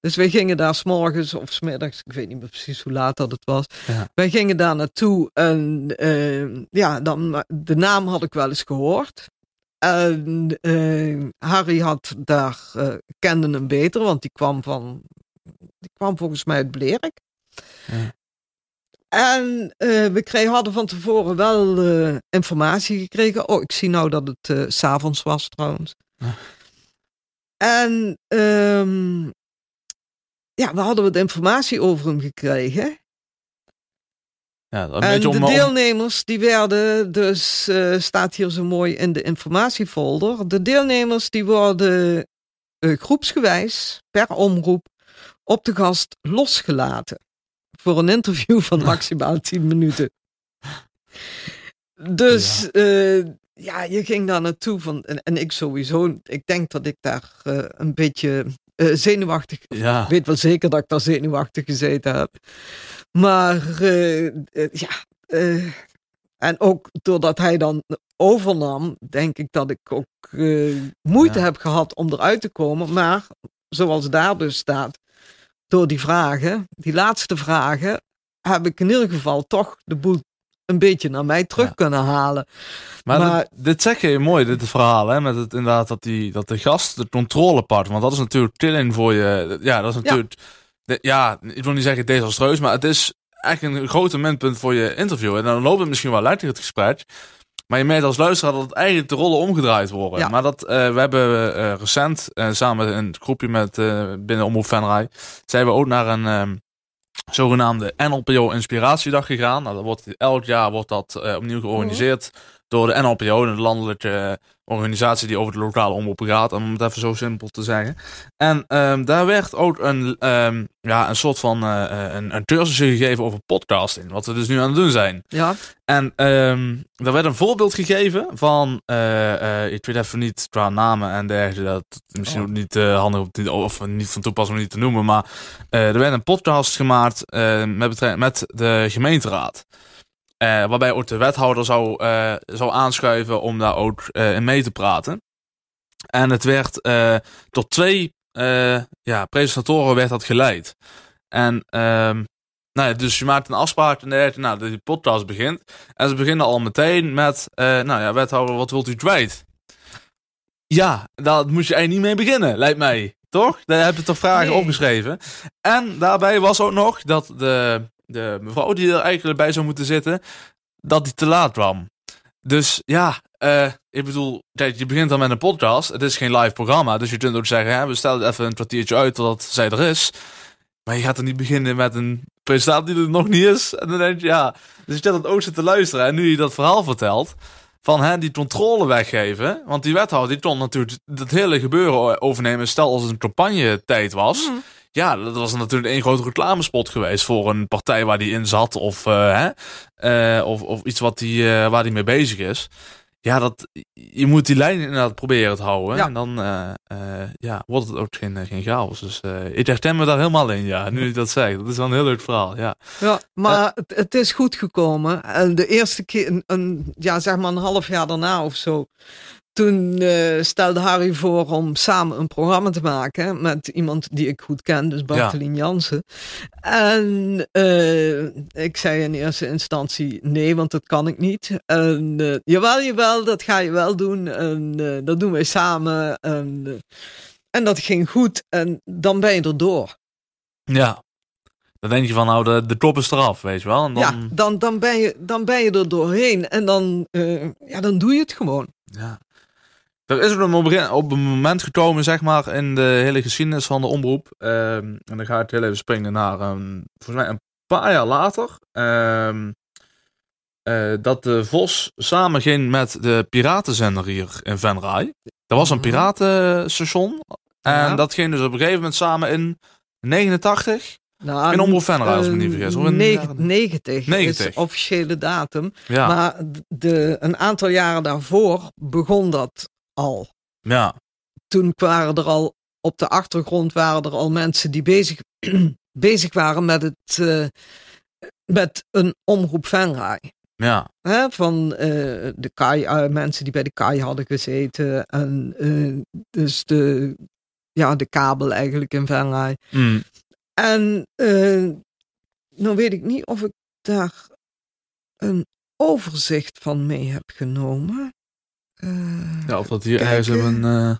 Dus wij gingen daar s'morgens of smiddags, ik weet niet meer precies hoe laat dat het was. Ja. Wij gingen daar naartoe en eh, ja, dan, de naam had ik wel eens gehoord. En eh, Harry had daar, kende hem beter, want die kwam van, die kwam volgens mij uit Blerik. Ja. En eh, we kregen, hadden van tevoren wel eh, informatie gekregen. Oh, ik zie nou dat het eh, s s'avonds was trouwens. Ja. En ehm, ja, we hadden wat informatie over hem gekregen. Ja, een En de deelnemers die werden, dus staat hier zo mooi in de informatiefolder. De deelnemers die worden groepsgewijs per omroep op de gast losgelaten. Voor een interview van maximaal 10 minuten. Dus ja. ja, je ging daar naartoe van, en, en ik sowieso. Ik denk dat ik daar eh, een beetje eh, zenuwachtig ja. weet wel zeker dat ik daar zenuwachtig gezeten heb. Maar eh, eh, ja, eh, en ook doordat hij dan overnam, denk ik dat ik ook eh, moeite Ja. heb gehad om eruit te komen. Maar zoals daar dus staat, door die vragen, die laatste vragen, heb ik in ieder geval toch de boel een beetje naar mij terug Ja. kunnen halen. Maar, Maar- dit, dit zeg je mooi, dit verhaal, hè, met het inderdaad dat, die, dat de gast de controle pakt. Want dat is natuurlijk killing voor je. Ja, dat is natuurlijk. de- Ja, ik wil niet zeggen desastreus, maar het is. echt een grote minpunt voor je interview. En dan loopt het misschien wel lekker het gesprek. Maar je merkt als luisteraar dat het eigenlijk de rollen omgedraaid worden. Ja. Maar dat, eh, we hebben eh, recent, eh, samen met een groepje met, binnen Omroep Venray, zijn we ook naar een ehm, zogenaamde NLPO Inspiratiedag gegaan. Nou, dat wordt, elk jaar wordt dat opnieuw georganiseerd door de NLPO, de landelijke organisatie die over de lokale omroepen gaat, om het even zo simpel te zeggen. En ehm, daar werd ook een, ehm, ja, een soort van eh, eh, een, een cursus gegeven over podcasting, wat we dus nu aan het doen zijn. Ja, En ehm er werd een voorbeeld gegeven van, eh, eh, ik weet even niet qua namen en dergelijke, dat is misschien Oh. ook niet eh, handig om of niet van toepassing om niet te noemen, maar eh, er werd een podcast gemaakt eh, met, met de gemeenteraad. Eh, waarbij ook de wethouder zou, eh, zou aanschuiven om daar ook eh, in mee te praten. En het werd door twee ja, presentatoren werd dat geleid. En ehm, nou ja, dus je maakt een afspraak en dergelijke. Nou, die podcast begint. En ze beginnen al meteen met, nou ja, wethouder, wat wilt u kwijt? Ja, daar moet je eigenlijk niet mee beginnen, lijkt mij. Toch? Daar heb je toch vragen Nee. opgeschreven. En daarbij was ook nog dat de, de mevrouw die er eigenlijk bij zou moeten zitten, dat die te laat kwam. Dus ja, eh, ik bedoel, kijk, je begint dan met een podcast. Het is geen live programma, dus je kunt ook zeggen, hè, we stellen even een kwartiertje uit totdat zij er is. Maar je gaat er niet beginnen met een presentatie die er nog niet is. En dan denk je, ja, dus je zit het ook zitten luisteren. En nu je dat verhaal vertelt, van hè, die controle weggeven. Want die wethouder, die kon natuurlijk dat hele gebeuren overnemen. Stel als het een campagnetijd was. Mhm. Ja, dat was natuurlijk één grote reclamespot geweest voor een partij waar die in zat. Of, eh, hè, eh, of, of iets wat die, eh, waar die mee bezig is. Ja, dat, je moet die lijn inderdaad proberen te houden. Ja. En dan ja, wordt het ook geen, geen chaos. Dus eh, ik herken me daar helemaal in, ja. Nu je dat zegt. Dat is wel een heel leuk verhaal, ja. ja maar het, het is goed gekomen. En de eerste keer, een, een, ja, zeg maar een half jaar daarna of zo. Toen eh, stelde Harry voor om samen een programma te maken met iemand die ik goed ken, dus Bartelien Jansen. En eh, ik zei in eerste instantie nee, want dat kan ik niet. En eh, jawel, jawel, dat ga je wel doen. En dat doen wij samen. En, en dat ging goed. En dan ben je erdoor. Ja. Dan denk je van, nou, de, de kop is eraf, weet je wel. En dan, Ja, dan, dan, ben je, dan ben je er doorheen en dan, ja, dan doe je het gewoon. Ja. Er is op een moment gekomen, zeg maar, in de hele geschiedenis van de omroep. ehm, en dan ga ik heel even springen naar, ehm, volgens mij een paar jaar later. ehm, eh, dat de Vos samen ging met de piratenzender hier in Venray. Dat was een Mhm. piratenstation. En Ja. dat ging dus op een gegeven moment samen in 89. Nou, In Omroep Venray, als ik me eh, niet vergis, of in de negen- jaren- 90, is 90. de officiële datum. Ja, Maar de, een aantal jaren daarvoor begon dat al. ja, Toen waren er al op de achtergrond waren er al mensen die bezig, bezig waren met, het, eh, met een omroep Venray. ja. Hè, van eh, de KAI, eh, mensen die bij de KAI hadden gezeten. En dus de, ja, de kabel eigenlijk in Venray. Mm. En nou weet ik niet of ik daar een overzicht van mee heb genomen. Eh, Ja, of dat hier ergens hebben. eh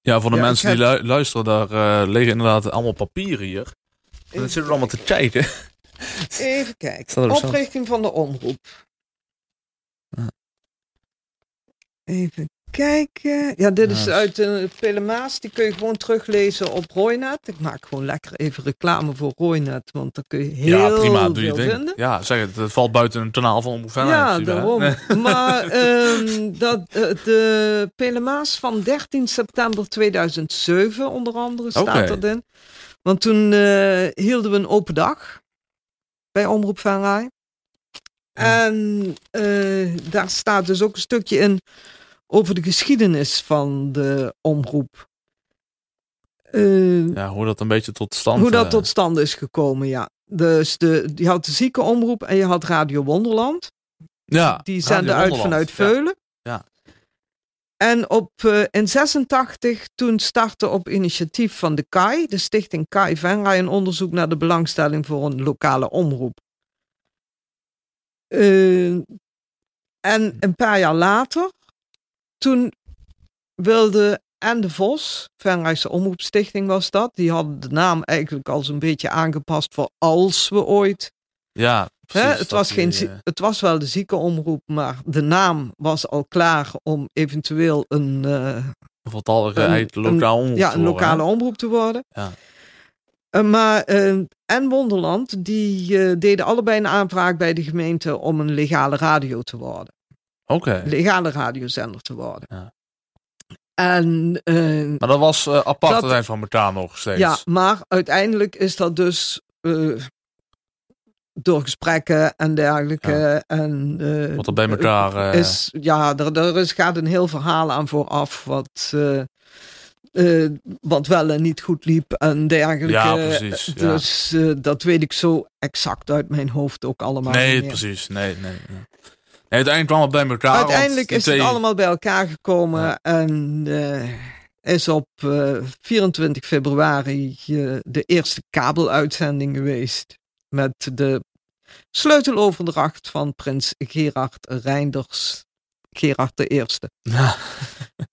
Ja, voor de Ja, mensen die lu- luisteren, daar eh, liggen inderdaad allemaal papieren hier. En dan zitten we allemaal te kijken. Even kijken. er? Oprichting van de omroep. Even kijken. Ja, dit is uit de Pelemaas. Die kun je gewoon teruglezen op Roynet. Ik maak gewoon lekker even reclame voor Roynet. Want daar kun je heel ja, prima, doe je vinden. Ja, zeg het, het valt buiten een kanaal van Omroep Venlo, Ja, daarom. Nee. Maar ehm, dat, eh, de Pelemaas van 13 september 2007 onder andere staat erin. Want toen eh, hielden we een open dag bij Omroep Venray. Ja. En eh, daar staat dus ook een stukje in over de geschiedenis van de omroep. Eh, Ja, hoe dat een beetje tot stand... hoe dat eh, tot stand is gekomen, ja. Dus de, je had de zieke omroep en je had Radio Wonderland. Ja, Die zenden uit vanuit. Veulen. Ja. En op, eh, in 86, toen startte op initiatief van de KAI, de stichting KAI Venray, een onderzoek naar de belangstelling voor een lokale omroep. En een paar jaar later, toen wilde en de Vos, Venrijkse Omroepstichting was dat. Die hadden de naam eigenlijk al zo'n beetje aangepast voor als we ooit. Ja, precies. Hè, het, was geen, eh, het was wel de ziekenomroep, maar de naam was al klaar om eventueel een, eh, een een- uit lokaal omroep ja, een lokale omroep te worden. Ja. Eh, maar eh, en Wonderland, die eh, deden allebei een aanvraag bij de gemeente om een legale radio te worden. Legale radiozender te worden. Ja. En eh, Maar dat was eh, apart Dat- dat zijn van elkaar nog steeds. ja, maar uiteindelijk is dat dus eh, door gesprekken en dergelijke. En, Wat er bij elkaar... is, ja, er, er is, gaat een heel verhaal aan vooraf wat, wat wel en niet goed liep en dergelijke. Ja, precies, ja. Dus dat weet ik zo exact uit mijn hoofd ook allemaal nee, precies. Nee, nee. nee. Uiteindelijk het bij elkaar. Uiteindelijk is het twee- allemaal bij elkaar gekomen Ja. en eh, is op eh, 24 februari eh, de eerste kabeluitzending geweest met de sleuteloverdracht van prins Gerard Reinders, Gerard de Eerste. Ja,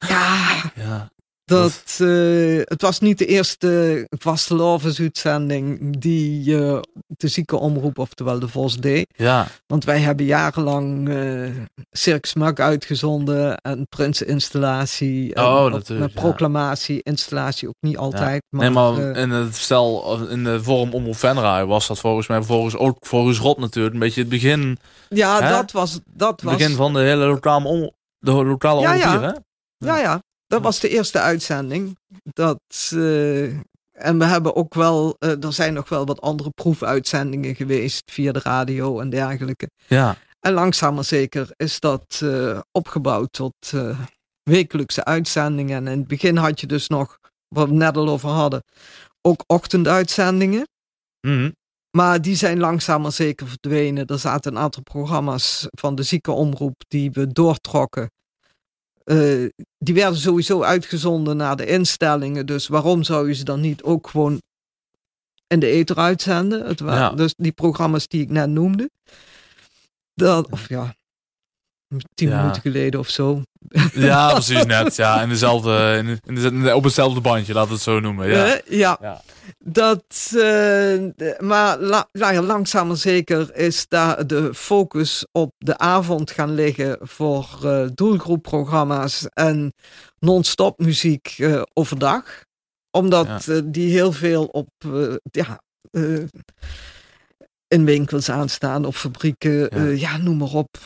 Ja, ja. Dat, eh, het was niet de eerste vastelovensuitzending die eh, de ziekenomroep, oftewel de Vos, deed. ja. Want wij hebben jarenlang eh Circus Mak uitgezonden en Prinseninstallatie. en Oh, ja. proclamatie, installatie ook niet altijd. Maar, nee, maar in het stel, in de vorm om Venray was dat volgens mij volgens ook volgens Rot natuurlijk een beetje het begin, ja, hè? dat was. Dat was begin van de hele lokale om, de lokale Ja, omroep hier, hè? Ja, ja. Dat was de eerste uitzending. Dat, eh, en we hebben ook wel, eh, er zijn nog wel wat andere proefuitzendingen geweest via de radio en dergelijke. Ja, En langzaam maar zeker is dat eh, opgebouwd tot wekelijkse uitzendingen. En in het begin had je dus nog, wat we net al over hadden, ook ochtenduitzendingen. Mhm. Maar die zijn langzaam maar zeker verdwenen. Er zaten een aantal programma's van de ziekenomroep die we doortrokken. Eh, die werden sowieso uitgezonden naar de instellingen. Dus waarom zou je ze dan niet ook gewoon in de ether uitzenden? Het waren Ja. dus die programma's die ik net noemde. Dat, of ja, tien Ja. minuten geleden of zo. ja precies net. Ja, in dezelfde, in de- op hetzelfde bandje, laten we het zo noemen. Ja. Eh, ja. Ja. Dat, eh, maar la, la- ja, langzaam maar zeker is daar de focus op de avond gaan liggen voor eh, doelgroepprogramma's en non-stop muziek overdag. Omdat die heel veel op, ja, in winkels aanstaan, op fabrieken, ja, noem maar op.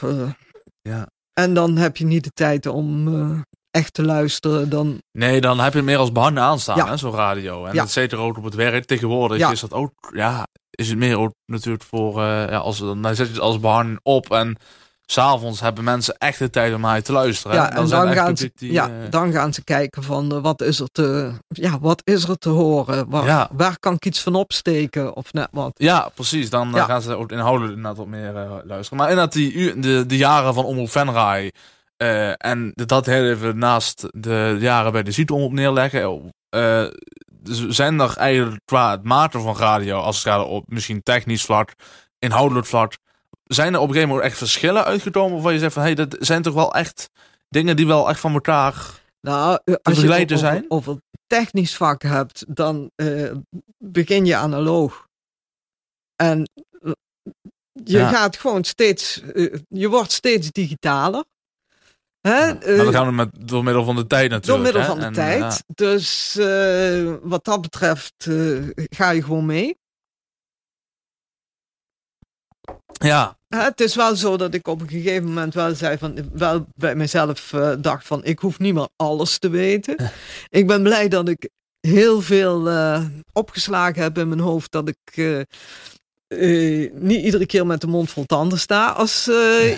Ja. En dan heb je niet de tijd om eh, echt te luisteren. Dan, Nee, dan heb je het meer als behangen aanstaan, Ja. hè, zo'n radio. En Ja. dat zeker ook op het werk. Tegenwoordig Ja. is dat ook, ja, is het meer ook natuurlijk voor, eh, ja, als, dan zet je het als behang op en s'avonds hebben mensen echt de tijd om naar je te luisteren. Ja, en dan gaan, ze, die, ja, eh, dan gaan ze kijken van eh, wat, is er te, ja, wat is er te horen? Waar, Ja. waar kan ik iets van opsteken of net wat? Ja, precies. Dan eh, Ja. gaan ze ook inhoudelijk inderdaad wat meer luisteren. Maar inderdaad, die, de, de jaren van Omroep Venray... en dat heel even naast de jaren bij de ziekenomroep neerleggen... zijn er eigenlijk qua het maken van radio... als het gaat op misschien technisch vlak, inhoudelijk vlak... zijn er op een gegeven moment echt verschillen uitgekomen... waarvan je zegt van, hey, dat zijn toch wel echt dingen die wel echt van elkaar... Nou, eh, als je het over, zijn? over technisch vak hebt, dan eh, begin je analoog. En eh, je Ja. gaat gewoon steeds, je wordt steeds digitaler. Hè? maar Eh, dan gaan we met, door middel van de tijd door natuurlijk. middel hè. van de En, tijd. ja. Dus eh, wat dat betreft ga je gewoon mee. ja, Ja, Het is wel zo dat ik op een gegeven moment wel zei van, wel bij mezelf eh, dacht van, ik hoef niet meer alles te weten. ik ben blij dat ik heel veel eh, opgeslagen heb in mijn hoofd, dat ik eh, niet iedere keer met de mond vol tanden sta als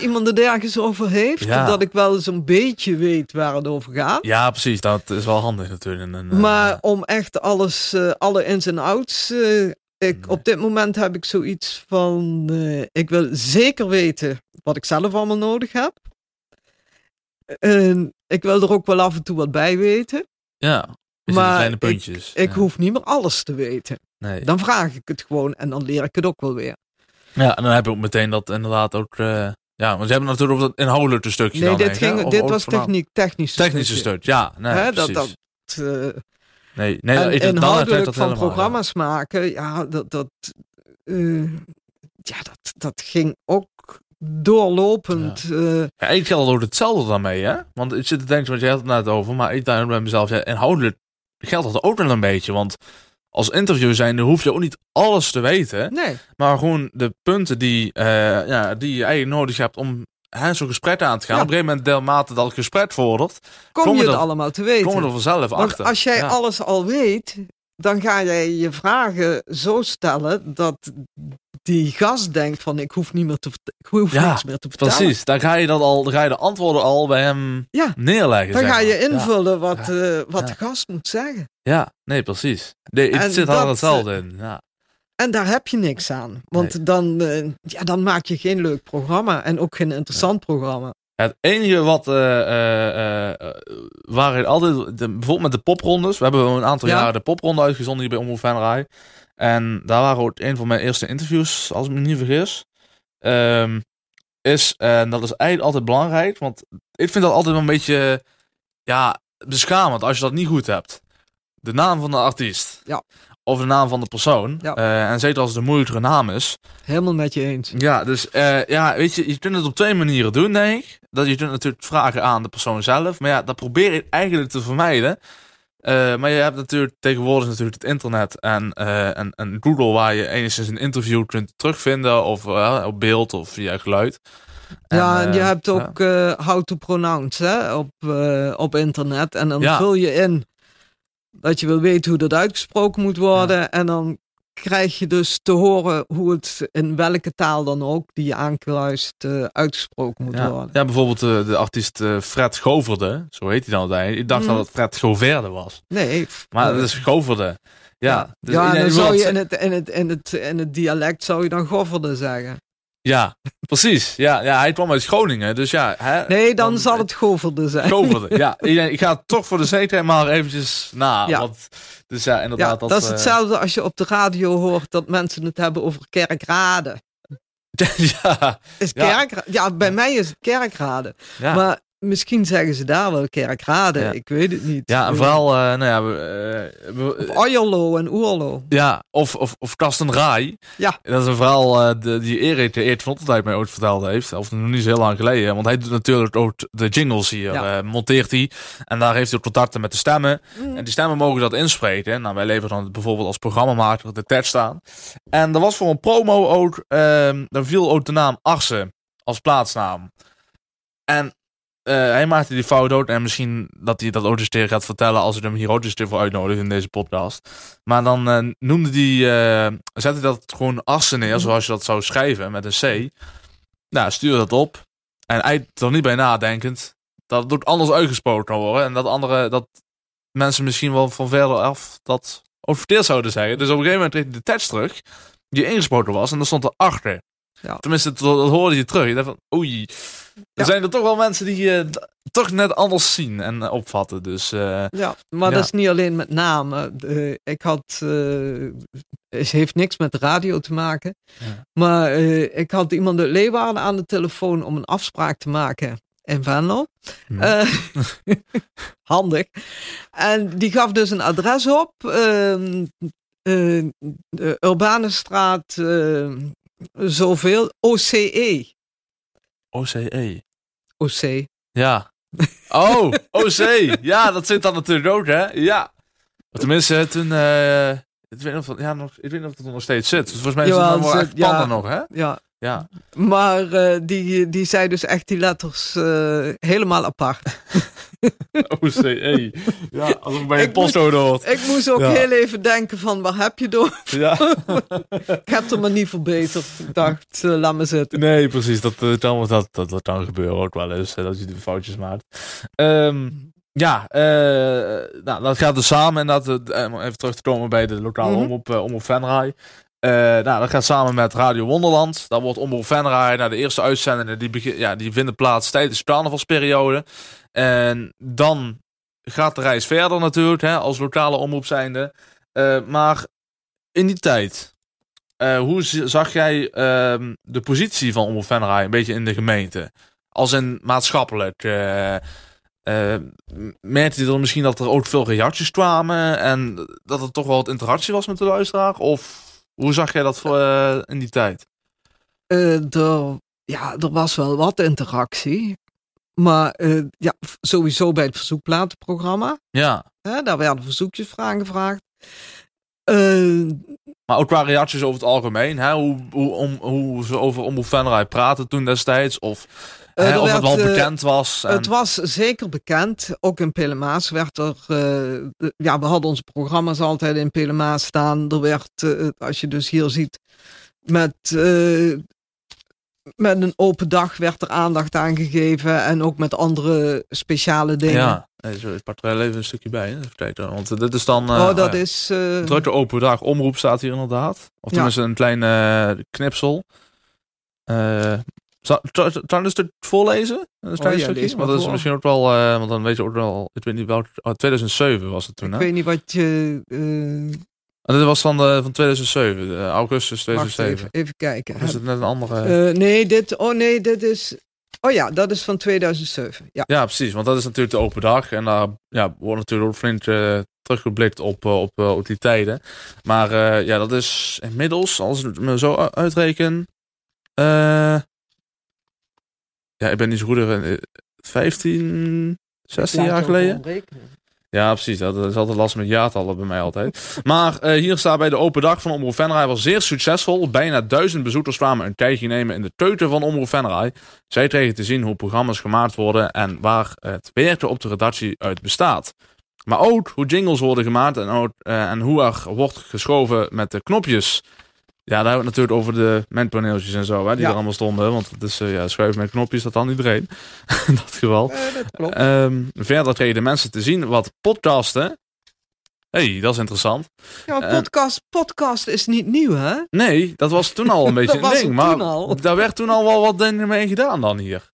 iemand er ergens over heeft. Ja. Dat ik wel zo'n beetje weet waar het over gaat. Ja, precies. Dat is wel handig natuurlijk. En, Maar om echt alles, alle ins en outs. Ik. Op dit moment heb ik zoiets van. eh, ik wil zeker weten wat ik zelf allemaal nodig heb. En ik wil er ook wel af en toe wat bij weten. ja, maar kleine ik- puntjes. Ik ja. hoef niet meer alles te weten. Nee. Dan vraag ik het gewoon en dan leer ik het ook wel weer. Ja, en dan heb je ook meteen dat inderdaad ook... eh, ja, want je hebt natuurlijk ook dat inhoudelijke stukje Nee, dan dit, ging, dit was techniek, technisch. Technische stuk, ja. Nee, Hè, dat- dat- eh, Nee, nee en ik, dan inhoudelijk dat van programma's maken, ja, dat, dat, eh, ja, dat, dat ging ook doorlopend. Ja. Ja, eigenlijk geldt ook hetzelfde daarmee, hè? Want ik zit te denken, want jij had het net over, maar ik denk bij mezelf, ja, inhoudelijk geldt dat ook wel een beetje. Want als interview zijn, dan hoef je ook niet alles te weten. nee, Maar gewoon de punten die, eh, ja, die je eigenlijk nodig hebt om zo'n gesprek aan te gaan. Ja. Op een gegeven moment, naarmate dat het gesprek vordert, kom, Kom je je het er- allemaal te weten. komen we er vanzelf Want achter. als jij Ja. alles al weet, dan ga jij je vragen zo stellen dat die gast denkt van ik hoef niet meer te, ik hoef Ja, niks meer te vertellen. Precies, dan ga je dat al, dan ga je de antwoorden al bij hem Ja. neerleggen. Dan zeg ga je. Ja. invullen wat, eh, wat de gast moet zeggen. Ja, nee, precies. Nee, het En zit al hetzelfde in. Ja. En daar heb je niks aan. Want dan, eh, ja, dan maak je geen leuk programma en ook geen interessant programma. Het enige wat, waar ik altijd, de- bijvoorbeeld met de poprondes, we hebben een aantal Ja. jaren de popronde uitgezonden hier bij Omroep Venray. En daar waren ook een van mijn eerste interviews, als ik me niet vergis. Ehm, is, en dat is eigenlijk altijd belangrijk, want ik vind dat altijd wel een beetje, ja, beschamend als je dat niet goed hebt. De naam van de artiest. Ja. Of de naam van de persoon. Ja. Eh, en zeker als het een moeilijkere naam is. Helemaal met je eens. Ja, dus eh, ja, weet je, je kunt het op twee manieren doen, denk ik. Dat je kunt natuurlijk vragen aan de persoon zelf. Maar ja, dat probeer ik eigenlijk te vermijden. Eh, maar je hebt natuurlijk tegenwoordig natuurlijk het internet en, en, en Google waar je enigszins een interview kunt terugvinden. Of op beeld of via geluid. ja, en je hebt ook how to pronounce hè, op, op internet. En dan Ja. vul je in dat je wil weten hoe dat uitgesproken moet worden. En dan krijg je dus te horen hoe het in welke taal dan ook die je aankruist eh, uitgesproken moet Ja, worden. ja bijvoorbeeld de, de artiest eh, Fred Goverde, zo heet hij dan uiteindelijk. Ik dacht Mhm. dat het Fred Goverde was. Nee, Maar eh, het is Goverde. Ja, dus ja, iedereen dan zou je in het, in, het, in, het, in het dialect zou je dan gofferde zeggen. Ja, precies. Ja, ja, hij kwam uit Groningen, dus ja. Hè, Nee, dan, zal het goverde zijn. Goverde. Ja, ik, ga toch voor de zekerheid maar eventjes na. Ja. Want, dus ja, inderdaad. Ja, dat, is eh, hetzelfde als je op de radio hoort dat mensen het hebben over kerkrade. ja, Is Ja. bij mij is het kerkrade. ja. Maar misschien zeggen ze daar wel kerkrade. Ja. Ik weet het niet. ja, en vooral, eh, nou ja, we, we- Of Ojerlo en Oerlo. ja, of, of, of Kasten Rai. Ja. Dat is een verhaal eh, de, die Erik, van Ottertijd mij ooit verteld heeft. Of nog niet zo heel lang geleden. Want hij doet natuurlijk ook de jingles hier. Ja. monteert hij. En daar heeft hij contacten met de stemmen. Mm. En die stemmen mogen dat inspreken. Nou, wij leveren dan bijvoorbeeld als programmamaker de tekst aan. En er was voor een promo ook, ehm daar viel ook de naam Arsen als plaatsnaam. En eh, hij maakte die fout ook. En misschien dat hij dat een keer gaat vertellen als ik hem hier keer voor uitnodig in deze podcast. Maar dan eh, noemde die, eh zette dat gewoon Arsen neer, zoals je dat zou schrijven met een C. Nou, stuur dat op. En hij er niet bij nadenkend dat het ook anders uitgesproken worden. En dat andere, dat mensen misschien wel van verder af dat ook verkeerd zouden zeggen. Dus op een gegeven moment kreeg hij de tekst terug, die ingesproken was, en daar stond er achter. Ja. Tenminste, dat dat hoorde je terug. Je dacht van, oei. Er zijn er toch wel mensen die eh, d- toch net anders zien en eh, opvatten. Dus eh, Ja, maar Ja. dat is niet alleen met namen. Eh, ik had, eh, het heeft niks met radio te maken. Ja. Maar eh, ik had iemand uit Leeuwarden aan de telefoon om een afspraak te maken in Venlo. Hm. Eh, handig. En die gaf dus een adres op. ehm, eh, de Urbanenstraat eh, zoveel. OCE. OCE. OC. Ja. Oh, OC. Ja, dat zit dan natuurlijk ook, hè? Ja. Tenminste, toen... eh, ik, weet niet of dat, ja, nog, ik weet niet of dat nog steeds zit. Dus volgens mij is het wel echt panden ja. nog, hè? Ja, Ja. maar eh, die, die zei dus echt die letters eh, helemaal apart. OCE. Ja, alsof het bij een Ik moest- postcode hoort. Ik moest ook Ja. heel even denken van waar heb je door? Ja. Ik heb er maar niet verbeterd. Ik dacht, eh, laat me zitten. Nee, precies. Dat, kan, dat, dat, dat kan gebeuren ook wel eens. Dat je die foutjes maakt. Ehm, ja, eh, nou, dat gaat dus samen. En dat, om even terug te komen bij de lokale Mhm. omroep, eh, omroep Venray. Eh, nou, dat gaat samen met Radio Wonderland. Daar wordt Omroep Venray, nou, de eerste uitzendingen, die, begin, ja, die vinden plaats tijdens de carnavalsperiode. En dan gaat de reis verder natuurlijk, hè, als lokale omroep zijnde. Eh, maar in die tijd, eh, hoe zag jij ehm, de positie van Omroep Venray een beetje in de gemeente? Als in maatschappelijk. eh, merkte je dan misschien dat er ook veel reacties kwamen en dat er toch wel wat interactie was met de luisteraar? Of hoe zag jij dat voor, eh, in die tijd? Eh, er, ja, er was wel wat interactie. Maar eh, ja, sowieso bij het verzoekplatenprogramma. Ja, daar werden verzoekjes voor aangevraagd. Eh, maar ook qua reacties over het algemeen. Hè? Hoe, hoe, om, hoe ze over Omroep Venray praten toen destijds. Of, Eh, hè, of het wel eh, bekend was. En, Het was zeker bekend. Ook in Pelemaas werd er. de- ja, we hadden onze programma's altijd in Pelemaas staan. Er werd, als je dus hier ziet, met, met een open dag werd er aandacht aan gegeven. En ook met andere speciale dingen. ja, ik pak er wel even een stukje bij. Hè? Want dit is dan... eh, oh, dat ja. is. eh, Drukke open dag. Omroep staat hier inderdaad. Of Ja. tenminste een klein eh, knipsel. Eh ik een stuk voorlezen? Een klein ja, stukje? Want dat is misschien ook wel... eh, want dan weet je ook wel... Ik weet niet welk... oh, 2007 was het toen, ik hè? weet niet wat je. eh, En dit was dan de, van 2007. eh, augustus wacht 2007. even, even kijken. Of is het net een andere... Eh, nee, dit. Oh nee, dit is. Oh ja, dat is van 2007. Ja. Ja, precies. Want dat is natuurlijk de open dag. En daar ja, wordt natuurlijk ook flink eh, teruggeblikt op, eh, op, eh, op die tijden. Maar eh, ja, dat is inmiddels, als ik het me zo uitreken... eh, ja, ik ben niet zo goed in... eh, 15, 16 jaar geleden? Ja, precies. Dat is altijd lastig met jaartallen bij mij altijd. Maar eh, hier staat bij de open dag van Omroep Venray was zeer succesvol. Bijna duizend bezoekers kwamen een kijkje nemen in de teuten van Omroep Venray. Zij kregen te zien hoe programma's gemaakt worden en waar het werken op de redactie uit bestaat. Maar ook hoe jingles worden gemaakt en, ook, eh, en hoe er wordt geschoven met de knopjes. Ja, daar hebben we het natuurlijk over de mentpaneeltjes en zo, hè, die Ja. er allemaal stonden. Want het is eh, ja, schuiven met knopjes, dat dan iedereen. In dat geval. Eh, dat klopt. Ehm, verder kregen de mensen te zien wat podcasten. hey, dat is interessant. Ja, eh, podcast, podcast is niet nieuw, hè? Nee, dat was toen al een beetje een ding. Maar al. daar werd toen al wel wat dingen mee gedaan dan hier.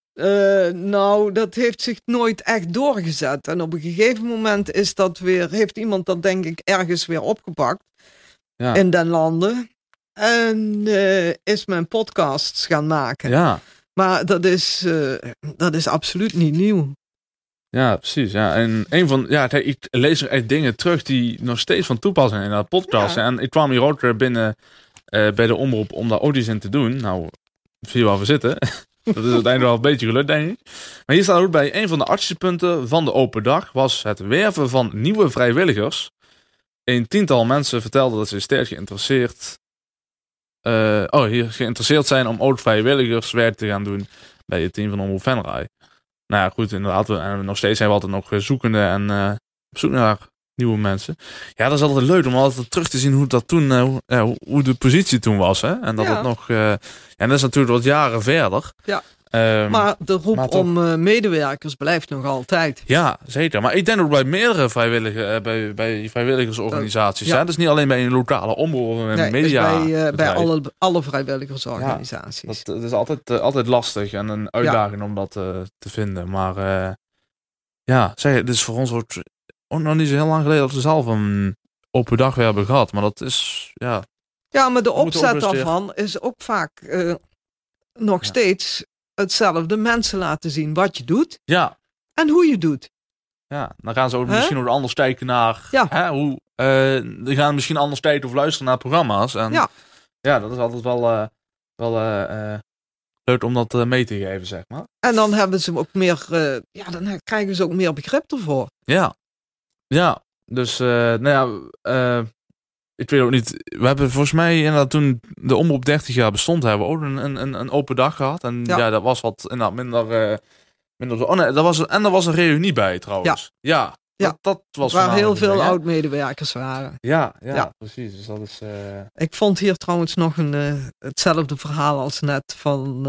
Nou, dat heeft zich nooit echt doorgezet. En op een gegeven moment is dat weer, heeft iemand dat denk ik ergens weer opgepakt Ja. in den landen. En eh, is men podcasts gaan maken. Ja, Maar dat is, eh, dat is absoluut niet nieuw. ja precies. Ja. En een van, ja, kijk, ik lees er echt dingen terug die nog steeds van toepassing zijn in dat podcast. Ja. En ik kwam hier ook weer binnen eh, bij de omroep om daar iets in te doen. Nou, zie je waar we zitten. dat is uiteindelijk wel een beetje gelukt, denk ik. Maar hier staat ook bij, een van de actiepunten van de open dag was het werven van nieuwe vrijwilligers. Een tiental mensen vertelden dat ze sterk geïnteresseerd, eh, oh, hier geïnteresseerd zijn om ook vrijwilligerswerk te gaan doen bij het team van Omroep Venray. Nou ja, goed, inderdaad. We, en nog steeds zijn we altijd nog eh, zoekende en eh, op zoek naar nieuwe mensen. Ja, dat is altijd leuk om altijd terug te zien hoe dat toen, eh, hoe, hoe- de positie toen was. Hè? En dat Ja. het nog, en dat is natuurlijk wat jaren verder. Ja. Ehm, Maar de roep maar toch. om eh, medewerkers blijft nog altijd. ja, zeker. Maar ik denk ook bij meerdere vrijwillige, eh, bij, bij vrijwilligersorganisaties. Ja. hè. Het is niet alleen bij een lokale omroep een Nee, dus media. bij, eh, bij alle, alle vrijwilligersorganisaties. Dat, dat is altijd, altijd lastig en een uitdaging om dat te vinden. Maar ja, zeg, het is voor ons ook, ook nog niet zo heel lang geleden dat we zelf een open dag weer hebben gehad. Maar dat is, ja, Ja, maar de opzet daarvan is ook vaak nog Ja. steeds hetzelfde. Mensen laten zien wat je doet ja, en hoe je doet. ja. Dan gaan ze ook misschien ook anders kijken naar, Ja. hè, hoe, eh die gaan misschien anders kijken of luisteren naar programma's. En Ja. ja, dat is altijd wel, eh, wel eh, leuk om dat mee te geven, zeg maar. En dan hebben ze ook meer, ja, dan krijgen ze ook meer begrip ervoor. Ja, ja. Dus, nou ja, eh, ik weet ook niet. We hebben volgens mij inderdaad toen de omroep 30 jaar bestond, hebben we ook een, een, een- open dag gehad. En ja, Ja. dat was wat inderdaad minder. eh minder zo. Oh nee, dat was, een- en er was een reunie bij trouwens. Ja, Ja. Dat, dat was waar heel voornamelijk veel oud-medewerkers waren. Ja, ja, Ja. precies. Dus dat is. eh, Ik vond hier trouwens nog een, eh, hetzelfde verhaal als net van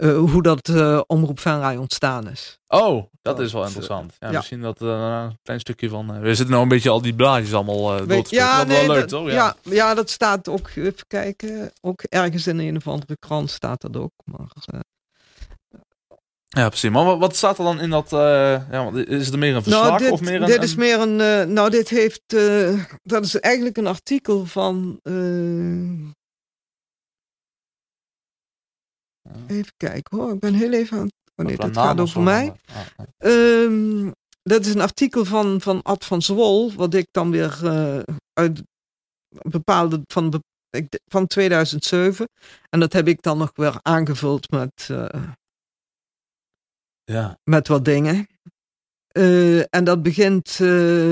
eh, hoe dat eh, Omroep Venray ontstaan is. Oh, dat is wel interessant. Ja, ja. Misschien dat eh, een klein stukje van. we zitten nou een beetje al die blaadjes allemaal door te Weet- spitten. dat is wel leuk, toch? ja. Ja, dat staat ook, even kijken, ook ergens in een of andere krant staat dat ook. Maar, Ja, precies. Maar wat, staat er dan in dat... ja, is het meer een verslag nou, dit, of meer een... dit is meer een, nou dit heeft, dat is eigenlijk een artikel van, even kijken hoor, ik ben heel even aan, Oh nee, dat gaat over mij. Ah, nee. Ehm, dat is een artikel van, van Ad van Zwol, wat ik dan weer eh, uit bepaalde van, van 2007. En dat heb ik dan nog weer aangevuld met, eh, Ja. met wat dingen. Eh, en dat begint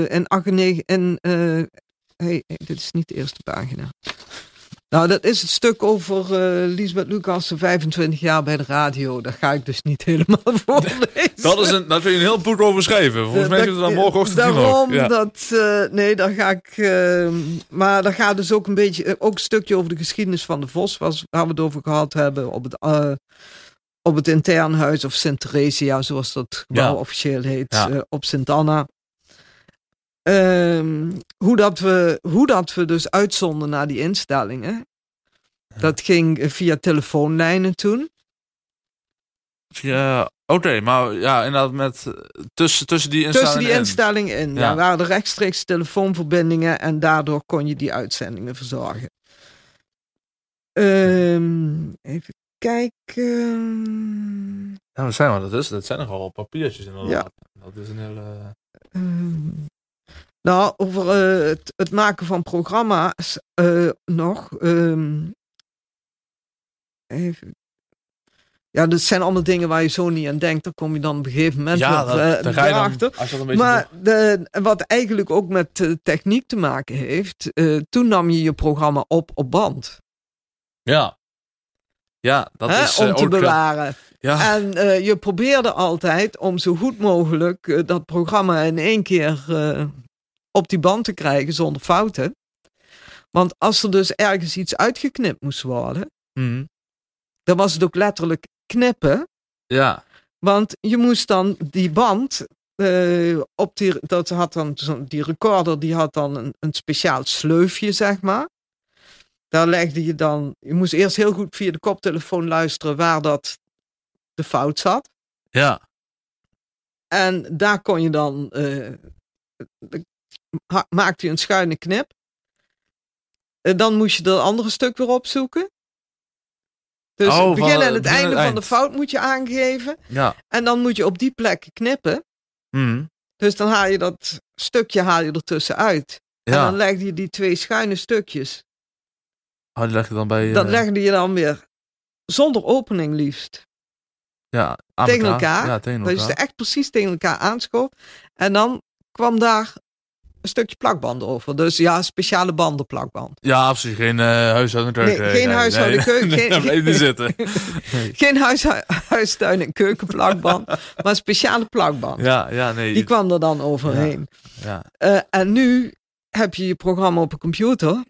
in 98. In, hey, dit is niet de eerste pagina. Nou, dat is het stuk over eh Lisbeth Lucas, 25 jaar bij de radio. Dat ga ik dus niet helemaal voorlezen. Dat is een, daar kun je een heel boek over schrijven. Volgens mij Dat- zit het dan morgenochtend. Daarom, Ja. dat, eh, nee, daar ga ik. eh, maar daar gaat dus ook een beetje, eh, ook een stukje over de geschiedenis van de Vos, was, waar we het over gehad hebben, op het, op het intern huis of Sint Theresia, zoals dat gebouw Ja. officieel heet, Ja. op Sint Anna. Ehm, hoe, dat we, hoe dat we dus uitzonden naar die instellingen. Dat ging via telefoonlijnen toen. Ja, oké, maar ja, inderdaad met tussen, tussen die instellingen Tussen die in. instellingen in. Ja. Ja. waren er rechtstreeks telefoonverbindingen en daardoor kon je die uitzendingen verzorgen. Ehm, even kijken. Ja, wat zijn we? Dat, is, dat zijn nogal papiertjes inderdaad. Dat is een hele... Ehm, nou, over eh, het, het maken van programma's eh, nog. ehm, even. Ja, dat zijn allemaal dingen waar je zo niet aan denkt. Daar kom je dan op een gegeven moment Ja, dat, dan, beetje Maar de, wat eigenlijk ook met techniek te maken heeft. toen nam je je programma op op band. Ja. Ja, dat hè, is om te ook... bewaren. Ja, En je probeerde altijd om zo goed mogelijk dat programma in één keer op die band te krijgen zonder fouten. Want als er dus ergens iets uitgeknipt moest worden, mhm. dan was het ook letterlijk knippen. ja. Want je moest dan die band, eh, op die, dat had dan die recorder, die had dan een, een speciaal sleufje, zeg maar. Daar legde je dan, je moest eerst heel goed via de koptelefoon luisteren waar dat de fout zat. Ja. En daar kon je dan, eh, maakte je een schuine knip. En dan moest je dat andere stuk weer opzoeken. Dus Oh, het van begin en het begin en einde het van de fout moet je aangeven. Ja. En dan moet je op die plek knippen. Mhm. Dus dan haal je dat stukje haal je ertussen uit. En Ja. dan legde je die twee schuine stukjes. Oh, die leg je dan bij... Dat eh, legde je dan weer zonder opening liefst. ja, aan tegen elkaar. Ja, tegen Dat je elkaar. ze echt precies tegen elkaar aanschoof. En dan kwam daar stukje plakband over. Dus ja, speciale bandenplakband. Ja, absoluut. Geen uh, huishouden Nee, geen huishouden keuken. Nee, geen, zitten. geen huis, huistuin- en keukenplakband. maar speciale plakband. Ja, ja, nee. Die kwam er dan overheen. ja. Eh, en nu heb je je programma op een computer.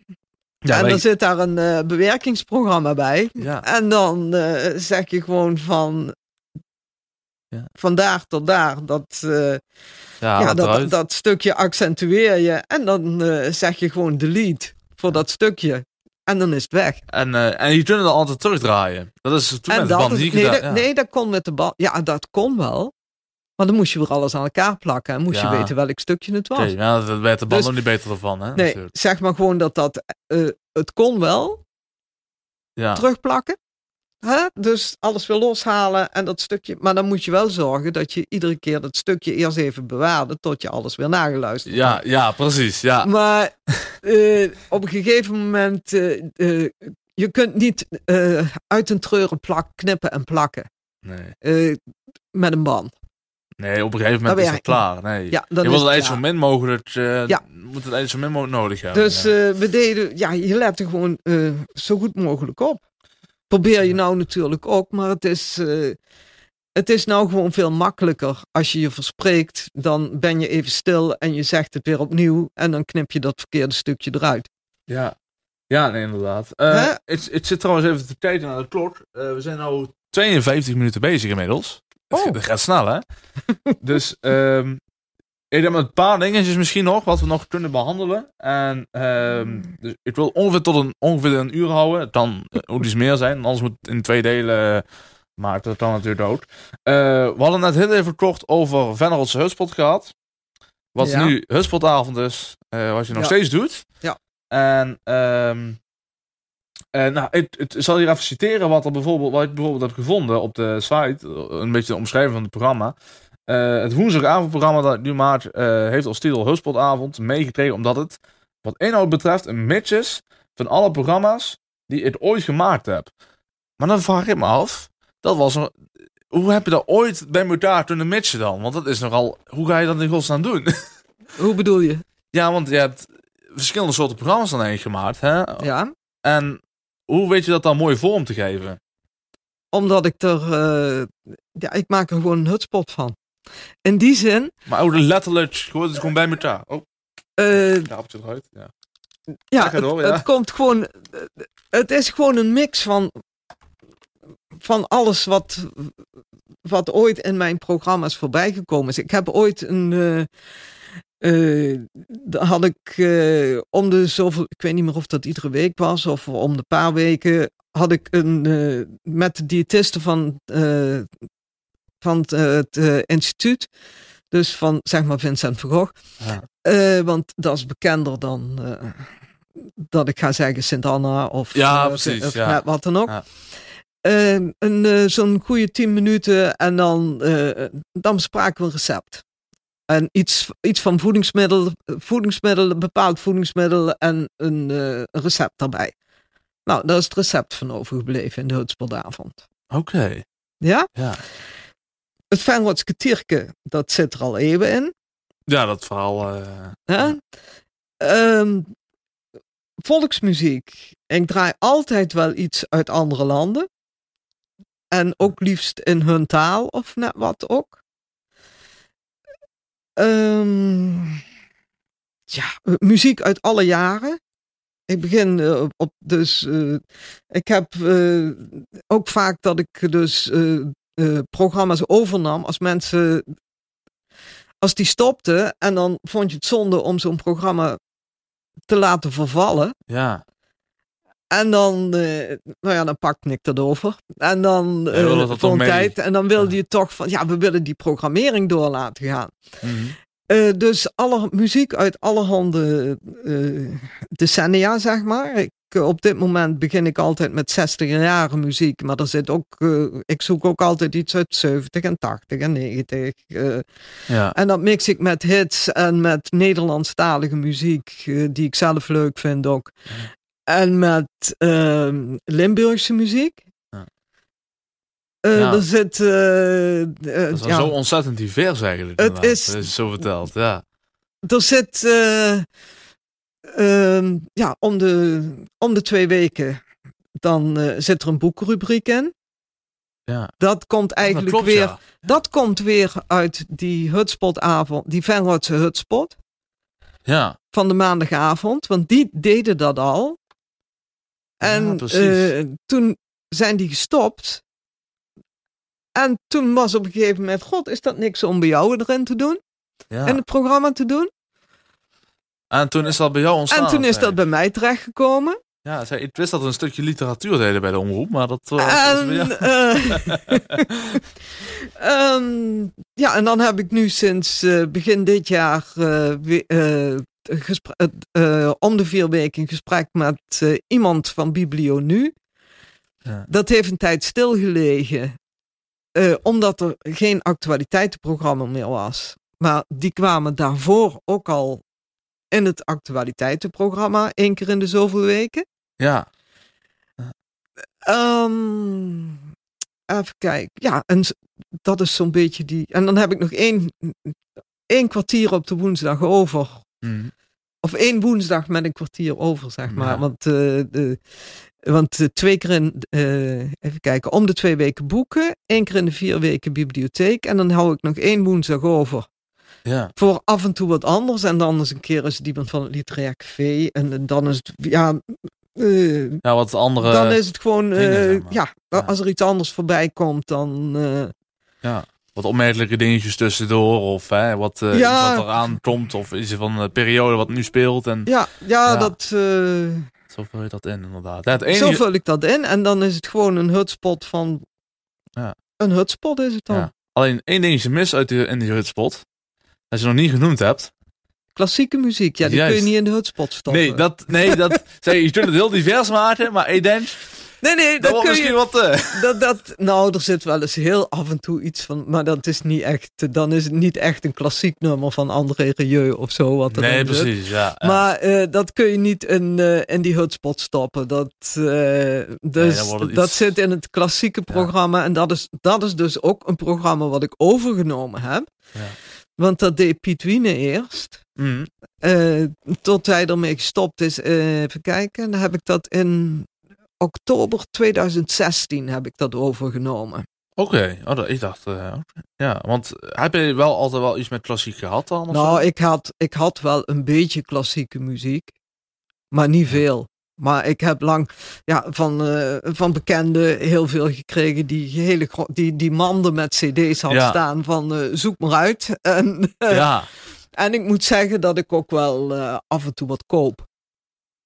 Ja, en dan ik- zit daar een eh, bewerkingsprogramma bij. ja. En dan zeg je gewoon van... Ja. Van daar tot daar. Dat, ja, dat, stukje accentueer je. En dan eh, zeg je gewoon delete voor dat stukje. En dan is het weg. En, eh, en je kunt het altijd terugdraaien. Dat is toen en met de band is- niet nee, gedaan. dat, ja. nee, dat kon met de band. Ja, dat kon wel. Maar dan moest je weer alles aan elkaar plakken. En moest Ja. je weten welk stukje het was. Oké, ja, dat werd de band Dus- nog niet beter ervan, hè? nee, natuurlijk. zeg maar gewoon dat dat... eh, het kon wel, Ja. terugplakken. Hè? Dus alles weer loshalen en dat stukje. Maar dan moet je wel zorgen dat je iedere keer dat stukje eerst even bewaarde tot je alles weer nageluisterd Ja, hebt. ja, precies. Ja. Maar eh, op een gegeven moment, eh, eh, je kunt niet uit een treuren plak, knippen en plakken Nee. met een band. nee, op een gegeven moment Dan is het je- klaar. Nee. Ja, dan je wil het eigenlijk zo min mogelijk, eh Ja. moet het eigenlijk zo min mogelijk nodig hebben. Dus ja. we deden, ja, je let er gewoon eh, zo goed mogelijk op. Probeer je nou natuurlijk ook, maar het is, eh, het is nou gewoon veel makkelijker. Als je je verspreekt, dan ben je even stil en je zegt het weer opnieuw en dan knip je dat verkeerde stukje eruit. Ja, ja nee, inderdaad. Eh, het, het zit trouwens even te kijken naar de klok. Eh, we zijn nu 52 minuten bezig inmiddels. Oh. Het gaat snel, hè? dus ehm ik heb een paar dingetjes misschien nog, wat we nog kunnen behandelen. En ehm, dus ik wil ongeveer tot een, ongeveer een uur houden. Het kan eh, ook iets meer zijn, anders moet het in twee delen eh, maken. Dat kan natuurlijk ook. Eh, we hadden net heel even kort over Vennerotse Hutspot gehad. Wat Ja. nu Hutspotavond is, wat je nog Ja. steeds doet. Ja. En ehm, Eh, nou, ik, ik zal hier even citeren wat, er bijvoorbeeld, wat ik bijvoorbeeld heb gevonden op de site. Een beetje de omschrijving van het programma. Eh, het woensdagavondprogramma dat ik nu maak eh, heeft als titel Hutspotavond meegekregen omdat het wat inhoud betreft een match is van alle programma's die ik ooit gemaakt heb. Maar dan vraag ik me af, dat was een, hoe heb je dat ooit bij elkaar kunnen matchen dan? Want dat is nogal, hoe ga je dat in godsnaam doen? Hoe bedoel je? ja, want je hebt verschillende soorten programma's dan eigenlijk gemaakt, hè? Ja, En hoe weet je dat dan mooi vorm te geven? omdat ik er, eh, ja, ik maak er gewoon een hutspot van. In die zin, Maar ook letterlijk, gewoon, het is gewoon bij elkaar. Oh, eh, ja, eruit. Ja. ja, het het, door, ja. het komt gewoon, het is gewoon een mix van, van alles wat, wat ooit in mijn programma's voorbij gekomen is. Ik heb ooit een, eh, eh, daar had ik eh, om de zoveel, ik weet niet meer of dat iedere week was of om de paar weken, had ik een, eh, met de diëtisten van, eh, van het, eh, eh, instituut, dus van zeg maar Vincent van Gogh, Ja. eh, want dat is bekender dan dat ik ga zeggen Sint-Anna of, Ja, precies, of ja. wat dan ook. Ja. Eh, een, zo'n goede tien minuten en dan, dan bespraken we een recept. En iets, iets van voedingsmiddelen, voedingsmiddelen, bepaald voedingsmiddel en een, een recept daarbij. Nou, daar is het recept van overgebleven in de Hutspelavond. Oké, Ja? ja. Het Tierke, dat zit er al eeuwen in. Ja, dat verhaal. eh? Ehm, volksmuziek. Ik draai altijd wel iets uit andere landen. En ook liefst in hun taal of net wat ook. Ehm, ja, muziek uit alle jaren. Ik begin eh, op, dus eh, ik heb ook vaak dat ik dus eh, programma's overnam als mensen als die stopte en dan vond je het zonde om zo'n programma te laten vervallen. ja. En dan, eh, nou ja, dan pakte ik dat over. En dan Ja, eh, mee? tijd. En dan wilde Ja. je toch van, ja, we willen die programmering door laten gaan. Mhm. Eh, dus alle muziek uit allerhande eh decennia, zeg maar. Ik, eh, op dit moment begin ik altijd met 60 jaren muziek. Maar er zit ook, ik zoek ook altijd iets uit 70 en 80 en 90. eh, Ja. en dat mix ik met hits en met Nederlandstalige muziek, die ik zelf leuk vind ook. En met ehm, Limburgse muziek. Ja. Er zit. eh, eh, Dat is wel ja, zo ontzettend divers eigenlijk. Het is- zo verteld, ja. er zit. eh, ehm, ja, om de, om de twee weken. Dan zit er een boekrubriek in. Ja. Dat komt eigenlijk dat klopt, weer. ja. Dat komt weer uit die hutspotavond, die Venrotse hutspot. Ja, van de maandagavond, want die deden dat al. En toen zijn die gestopt. En toen was op een gegeven moment, god, is dat niks om bij jou erin te doen? ja. In het programma te doen? En toen is dat bij jou ontstaan. en toen is dat bij mij terechtgekomen. Ja, ik wist dat er een stukje literatuur deden bij de omroep, maar dat was... was. En, eh, ehm, ja, en dan heb ik nu sinds eh, begin dit jaar eh, eh, eh, eh, om de vier weken een gesprek met eh, iemand van Biblio Nu. Ja. Dat heeft een tijd stilgelegen, eh, omdat er geen actualiteitenprogramma meer was. Maar die kwamen daarvoor ook al in het actualiteitenprogramma, één keer in de zoveel weken. Ja, Ehm, even kijken. Ja, en dat is zo'n beetje die. En dan heb ik nog één, één kwartier op de woensdag over. Mhm. Of één woensdag met een kwartier over, zeg maar. Ja. Want, eh, de, want eh, twee keer in, eh, even kijken, om de twee weken boeken. één keer in de vier weken bibliotheek. En dan hou ik nog één woensdag over. ja. Voor af en toe wat anders. En dan eens een keer is het iemand van het literair café. En, en dan is het, ja... eh, Ja, wat andere... dan is het gewoon, dingen, eh, zeg maar. ja, Ja. als er iets anders voorbij komt, dan. eh, Ja, wat opmerkelijke dingetjes tussendoor. Of hè, wat, eh, Ja. wat eraan komt. Of iets van de periode wat nu speelt. En ja, ja, Ja. dat. eh, zo vul je dat in, inderdaad. Ja, het enige... Zo vul ik dat in. En dan is het gewoon een hutspot van. Ja. Een hutspot is het dan. Ja. Alleen één dingetje mis uit die, in die hutspot. Dat je nog niet genoemd hebt. Klassieke muziek, ja, die kun je niet in de hutspot stoppen. Nee, dat, nee, dat, zeg, je kunt het heel divers maken, maar ik denk, nee, nee dat kun je... wat... eh, Dat, dat, nou, er zit wel eens heel af en toe iets van, maar dat is niet echt, dan is het niet echt een klassiek nummer van André Rieu of zo. Wat nee, erin zit. precies, ja. Maar eh, dat kun je niet in, eh, in die hutspot stoppen. Dat, dus, dat zit in het klassieke programma. En dat is, dat is dus ook een programma wat ik overgenomen heb. Ja. Want dat deed Piet Wiene eerst. Mhm. tot hij ermee gestopt is. Eh, even kijken. Dan heb ik dat in oktober 2016 heb ik dat overgenomen. Oké, oh, dat- ik dacht, eh, ja, want heb je wel altijd wel iets met klassiek gehad dan? Nou, zo? ik had, ik had wel een beetje klassieke muziek, maar niet veel. Maar ik heb lang ja, van, eh, van bekenden heel veel gekregen die, hele, die, die manden met cd's had Ja. staan van eh, zoek maar uit. En, ja, en ik moet zeggen dat ik ook wel af en toe wat koop.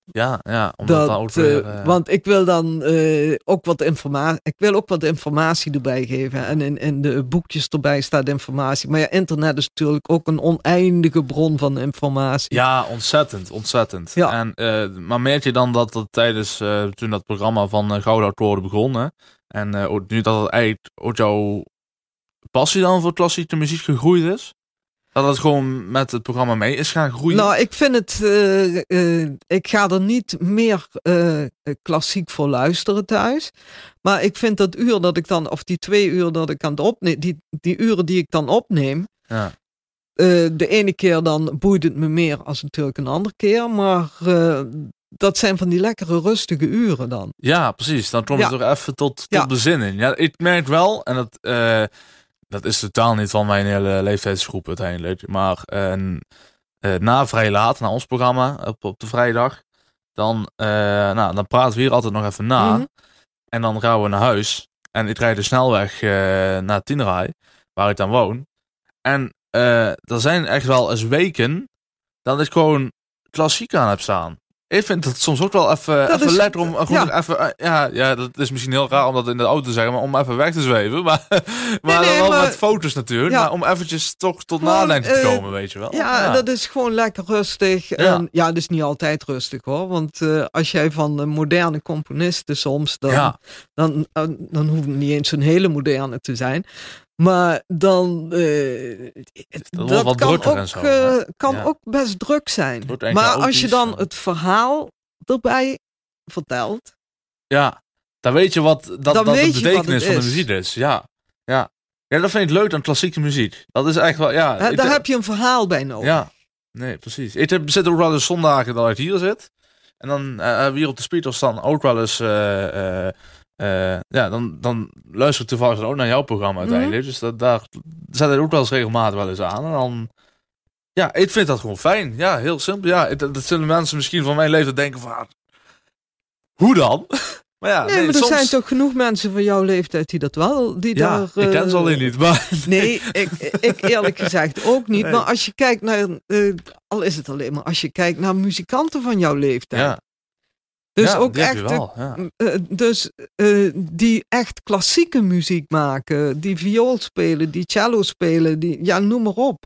Ja, ja, omdat Dat, ook weer... eh, want ik wil dan eh, ook wat informatie. Ik wil ook wat informatie erbij geven. En in, in de boekjes erbij staat informatie. Maar ja, internet is natuurlijk ook een oneindige bron van informatie. Ja, ontzettend, ontzettend. Ja. En, eh, maar merk je dan dat het tijdens, toen dat programma van Gouden Akkoorden begon, hè, en nu dat het eigenlijk ook jouw passie dan voor klassieke muziek gegroeid is? Dat het gewoon met het programma mee is gaan groeien? Nou, ik vind het. eh, eh, ik ga er niet meer eh, klassiek voor luisteren thuis. Maar ik vind dat uur dat ik dan, of die twee uur dat ik aan het opneem, die, die uren die ik dan opneem. ja. de ene keer dan boeit het me meer als natuurlijk een andere keer. Maar dat zijn van die lekkere rustige uren dan. ja, precies. Dan komt Ja. het toch even tot, tot Ja. bezinning. Ja, ik merk wel, en dat, dat is totaal niet van mijn hele leeftijdsgroep uiteindelijk, maar eh, eh, na vrij laat, na ons programma op, op de vrijdag, dan, eh, nou, dan praten we hier altijd nog even na. Mhm. En dan gaan we naar huis. En ik rijd de snelweg eh, naar Tienraai, waar ik dan woon. En er zijn echt wel eens weken dat ik gewoon klassiek aan heb staan. Ik vind het soms ook wel even, Dat even is- lekker om gewoon ja. even... eh, ja, ja, dat is misschien heel raar om dat in de auto te zeggen, maar om even weg te zweven. Maar, maar nee, wel maar- met foto's natuurlijk. Ja. Maar om eventjes toch tot nadenken te eh, komen, weet je wel. Ja, dat is gewoon lekker rustig. Ja, en, ja het is niet altijd rustig hoor. Want eh, als jij van de moderne componisten soms, dan, dan, dan, dan hoeft het niet eens een hele moderne te zijn. Maar dan. eh, wordt dat kan, ook, zo, eh, kan Ja. ook best druk zijn. Maar als je dan het verhaal erbij vertelt. Ja, dan weet je wat dat, dat de betekenis van de muziek is. Ja, ja. Ja, dat vind ik leuk aan klassieke muziek. Dat is echt wel, ja. daar heb je een verhaal bij nodig. Ja, nee, precies. Ik heb, zit ook wel eens zondagen dat ik hier zit. En dan eh, hebben we hier op de speakers dan ook wel eens... eh, ja, dan, dan luister ik toevallig ook naar jouw programma Mhm. uiteindelijk. Dus dat, daar zet ik ook wel eens regelmatig wel eens aan. En dan... Ja, ik vind dat gewoon fijn. Ja, heel simpel. Ja, het- dat zullen mensen misschien van mijn leeftijd denken van... ah, Hoe dan? maar ja, Nee, maar er soms- zijn toch genoeg mensen van jouw leeftijd die dat wel. Die Ja, daar, ik ken ze eh, alleen niet, maar... Nee, ik, ik eerlijk gezegd ook niet. Nee. Maar als je kijkt naar, eh, al is het alleen maar, als je kijkt naar muzikanten van jouw leeftijd. Ja, dus ja, ook echt, wel. Ja. eh, dus eh, die echt klassieke muziek maken, die viool spelen, die cello spelen, die, ja, noem maar op.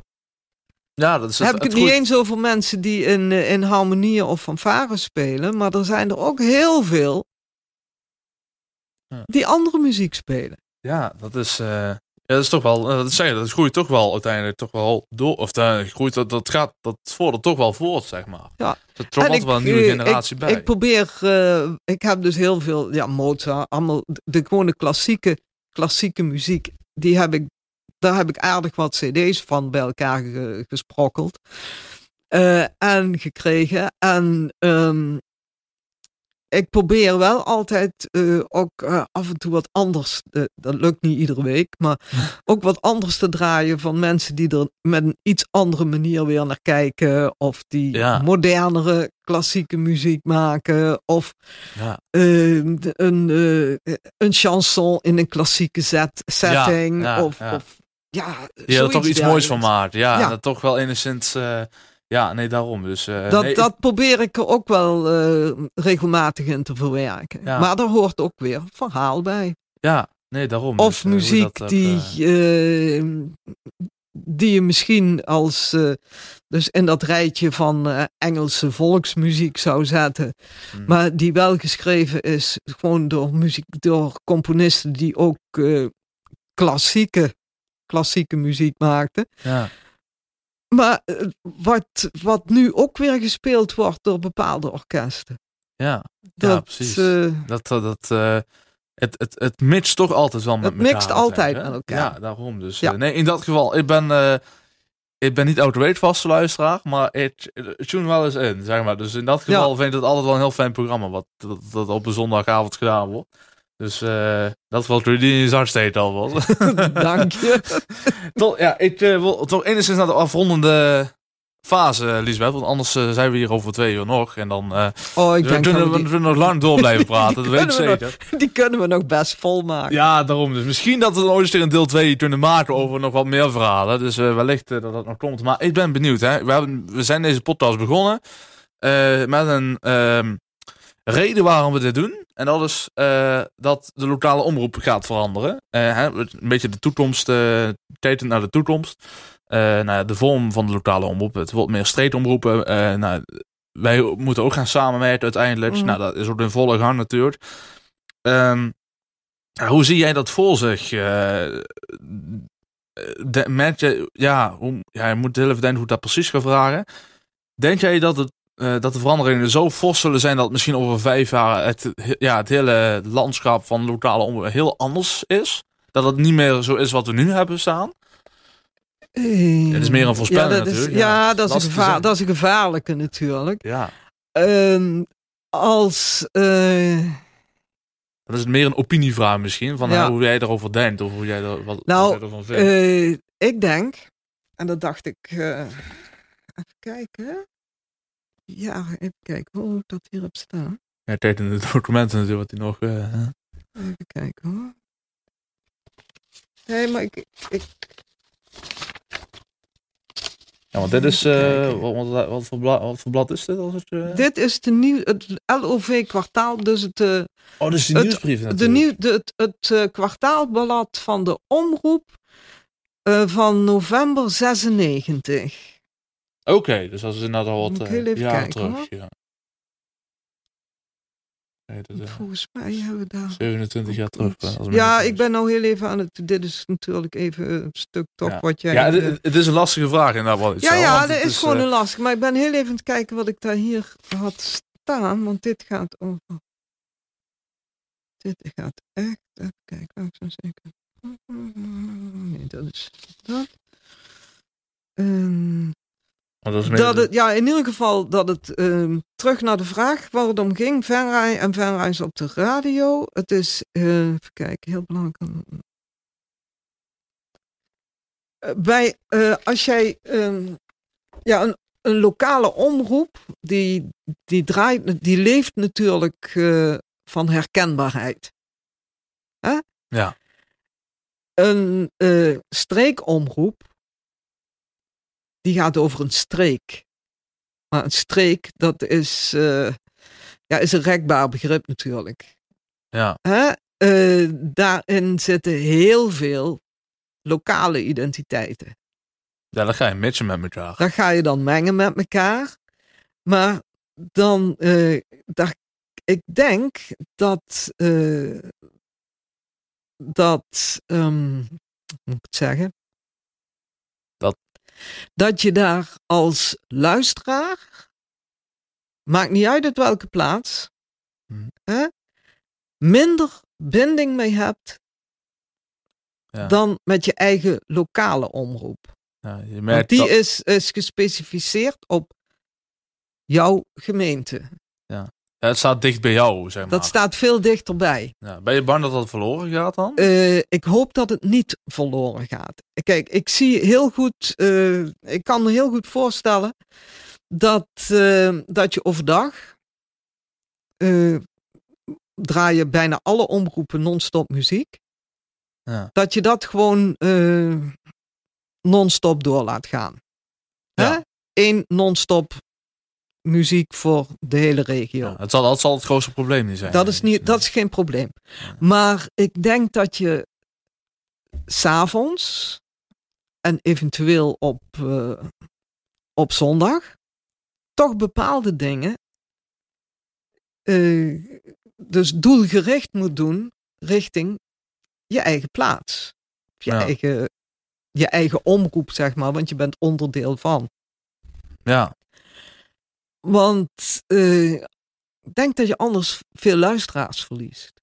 ja, dat is heb ik het niet eens over mensen die in, eh, in harmonieën of fanfare spelen, maar er zijn er ook heel veel die andere muziek spelen. Ja, dat is, ja, dat is toch wel, eh, dat zeg je, dat groeit toch wel uiteindelijk toch wel door, of dat groeit, dat, dat gaat, dat vordert toch wel voort, zeg maar. Ja. Er komt altijd wel een nieuwe eh, generatie ik, bij. Ik probeer, eh, ik heb dus heel veel, ja, Mozart, allemaal de, gewone klassieke, klassieke muziek. Die heb ik, daar heb ik aardig wat CD's van bij elkaar ge- gesprokkeld eh, en gekregen. En ehm, ik probeer wel altijd eh, ook eh, af en toe wat anders. dat lukt niet iedere week, maar ook wat anders te draaien van mensen die er met een iets andere manier weer naar kijken. Of die Ja. modernere klassieke muziek maken. Of ja. eh, de- een, eh, een chanson in een klassieke set, setting. ja, of, ja. of ja, Die er toch iets moois van maakt. Ja, Ja. en dat toch wel enigszins, ja, nee, daarom. Dus, eh, Dat, nee, dat probeer ik er ook wel eh, regelmatig in te verwerken. Ja. Maar daar hoort ook weer verhaal bij. ja, nee, daarom. Of Dus, eh, hoe muziek dat die, eh, eh, die je misschien als, dus in dat rijtje van Engelse volksmuziek zou zetten. Hmm. Maar die wel geschreven is gewoon door, muziek, door componisten die ook klassieke, klassieke muziek maakten. Ja. Maar wat, wat nu ook weer gespeeld wordt door bepaalde orkesten. Ja, dat, ja precies. dat, dat, het, het, het mixt toch altijd wel met het elkaar. mixt altijd met elkaar. Ja, daarom. Dus Ja. eh, nee, in dat geval, ik ben, eh, ik ben niet outright vaste luisteraar, maar ik ik tune wel eens in, zeg maar. Dus in dat geval vind ik het altijd wel een heel fijn programma, wat dat, dat op een zondagavond gedaan wordt. Dus eh, dat was Rudy in Zartsteed al was. Dank je. toch, ja, ik eh, wil toch enigszins naar de afrondende fase, Lisbeth. Want anders eh, zijn we hier over twee uur nog. En dan eh Oh, ik denk kunnen we, die, we nog lang door blijven praten, dat weet ik kunnen zeker. die kunnen we nog best vol maken. Ja, daarom. Dus misschien dat we dan ooit eens een deel 2 kunnen maken over nog wat meer verhalen. Dus eh, wellicht eh, dat dat nog komt. Maar ik ben benieuwd. Hè. We, hebben, we zijn deze podcast begonnen eh, met een ehm, reden waarom we dit doen. En dat is eh, dat de lokale omroep gaat veranderen. Hè, een beetje de toekomst, tekent naar de toekomst. Nou, de vorm van de lokale omroep. Het wordt meer streetomroepen. Nou, wij moeten ook gaan samenwerken uiteindelijk. Mhm. Nou, dat is ook in volle gang natuurlijk. Ehm, hoe zie jij dat voor zich? De, merk je, ja, hoe, ja, je moet heel even denken hoe ik dat precies ga vragen. Denk jij dat, het, eh, dat de veranderingen zo fors zullen zijn dat misschien over vijf jaar het, ja, het hele landschap van lokale omroep heel anders is? Dat het niet meer zo is wat we nu hebben staan? Het is meer een voorspelling ja, dat is, natuurlijk. Ja, dat, is een gevaar, dat is een gevaarlijke natuurlijk. Ja, Ehm, als... eh, dat is meer een opinievraag misschien. Van Ja. eh, hoe jij erover denkt of hoe jij, er, wat, Nou, jij ervan vindt. eh, ik denk, en dat dacht ik... eh, even kijken. Ja, even kijken hoe ik dat hier heb staan. ja, kijk in de documenten natuurlijk wat hij nog... eh. Even kijken hoor. Nee, maar ik, ik, Ja, want dit is... eh, Kijken. wat, wat, voor blad, wat voor blad is dit? Als het, eh? dit is de nieuw, het LOV-kwartaal, dus het, Oh, dit is die het- nieuwsbrief de nieuw, de, het, het kwartaalblad van de omroep van november 96. Oké, dus dat is inderdaad al wat Moet ik eh, heel even jaar kijken, terug. hoor. Ja. Nee, dat, eh, Volgens mij hebben we daar... 27 jaar terug. eh, Ja, ik ben nou heel even aan het. Dit is natuurlijk even een stuk toch Ja. wat jij. Ja, het, het is een lastige vraag inderdaad. Wat ik ja, ja, dat is gewoon een lastig. Maar ik ben heel even aan het kijken wat ik daar hier had staan. Want dit gaat over. Dit gaat echt. Even kijken, langzaam zeker. Nee, dat is dat. Ehm, dat is meer- dat het, ja, in ieder geval dat het ehm, terug naar de vraag waar het om ging. Venray en Venray op de radio. Het is, eh, even kijken, heel belangrijk. Eh, bij, eh, als jij ehm, ja, een, een lokale omroep, die, die, draait, die leeft natuurlijk van herkenbaarheid. Hè? Ja. Een streekomroep, die gaat over een streek. Maar een streek, dat is, eh, ja, is een rekbaar begrip natuurlijk. Ja, Hè? Eh, daarin zitten heel veel lokale identiteiten. ja, dan ga je matchen met elkaar. Dat ga je dan mengen met elkaar. Maar dan, eh, daar, ik denk dat, dat, ehm, hoe moet ik het zeggen? Dat- je daar als luisteraar, maakt niet uit uit welke plaats, Mhm. hè, minder binding mee hebt Ja. dan met je eigen lokale omroep. Ja, je Want merkt die dat- is, is gespecificeerd op jouw gemeente. ja, het staat dicht bij jou, zeg maar. Dat staat veel dichterbij. ja, ben je bang dat dat verloren gaat dan? Eh, ik hoop dat het niet verloren gaat. Kijk, ik zie heel goed, eh, ik kan me heel goed voorstellen dat, eh, dat je overdag eh, draaien bijna alle omroepen non-stop muziek. Ja. Dat je dat gewoon non-stop door laat gaan. Eén non-stop muziek voor de hele regio. Ja, het, zal, dat zal het grootste probleem niet zijn. Dat is, niet, dat is geen probleem. Maar ik denk dat je s'avonds en eventueel op, eh, op zondag, toch bepaalde dingen eh, dus doelgericht moet doen richting je eigen plaats. Je, Ja. eigen, je eigen omroep, zeg maar, want je bent onderdeel van. Ja, Want eh, ik denk dat je anders veel luisteraars verliest.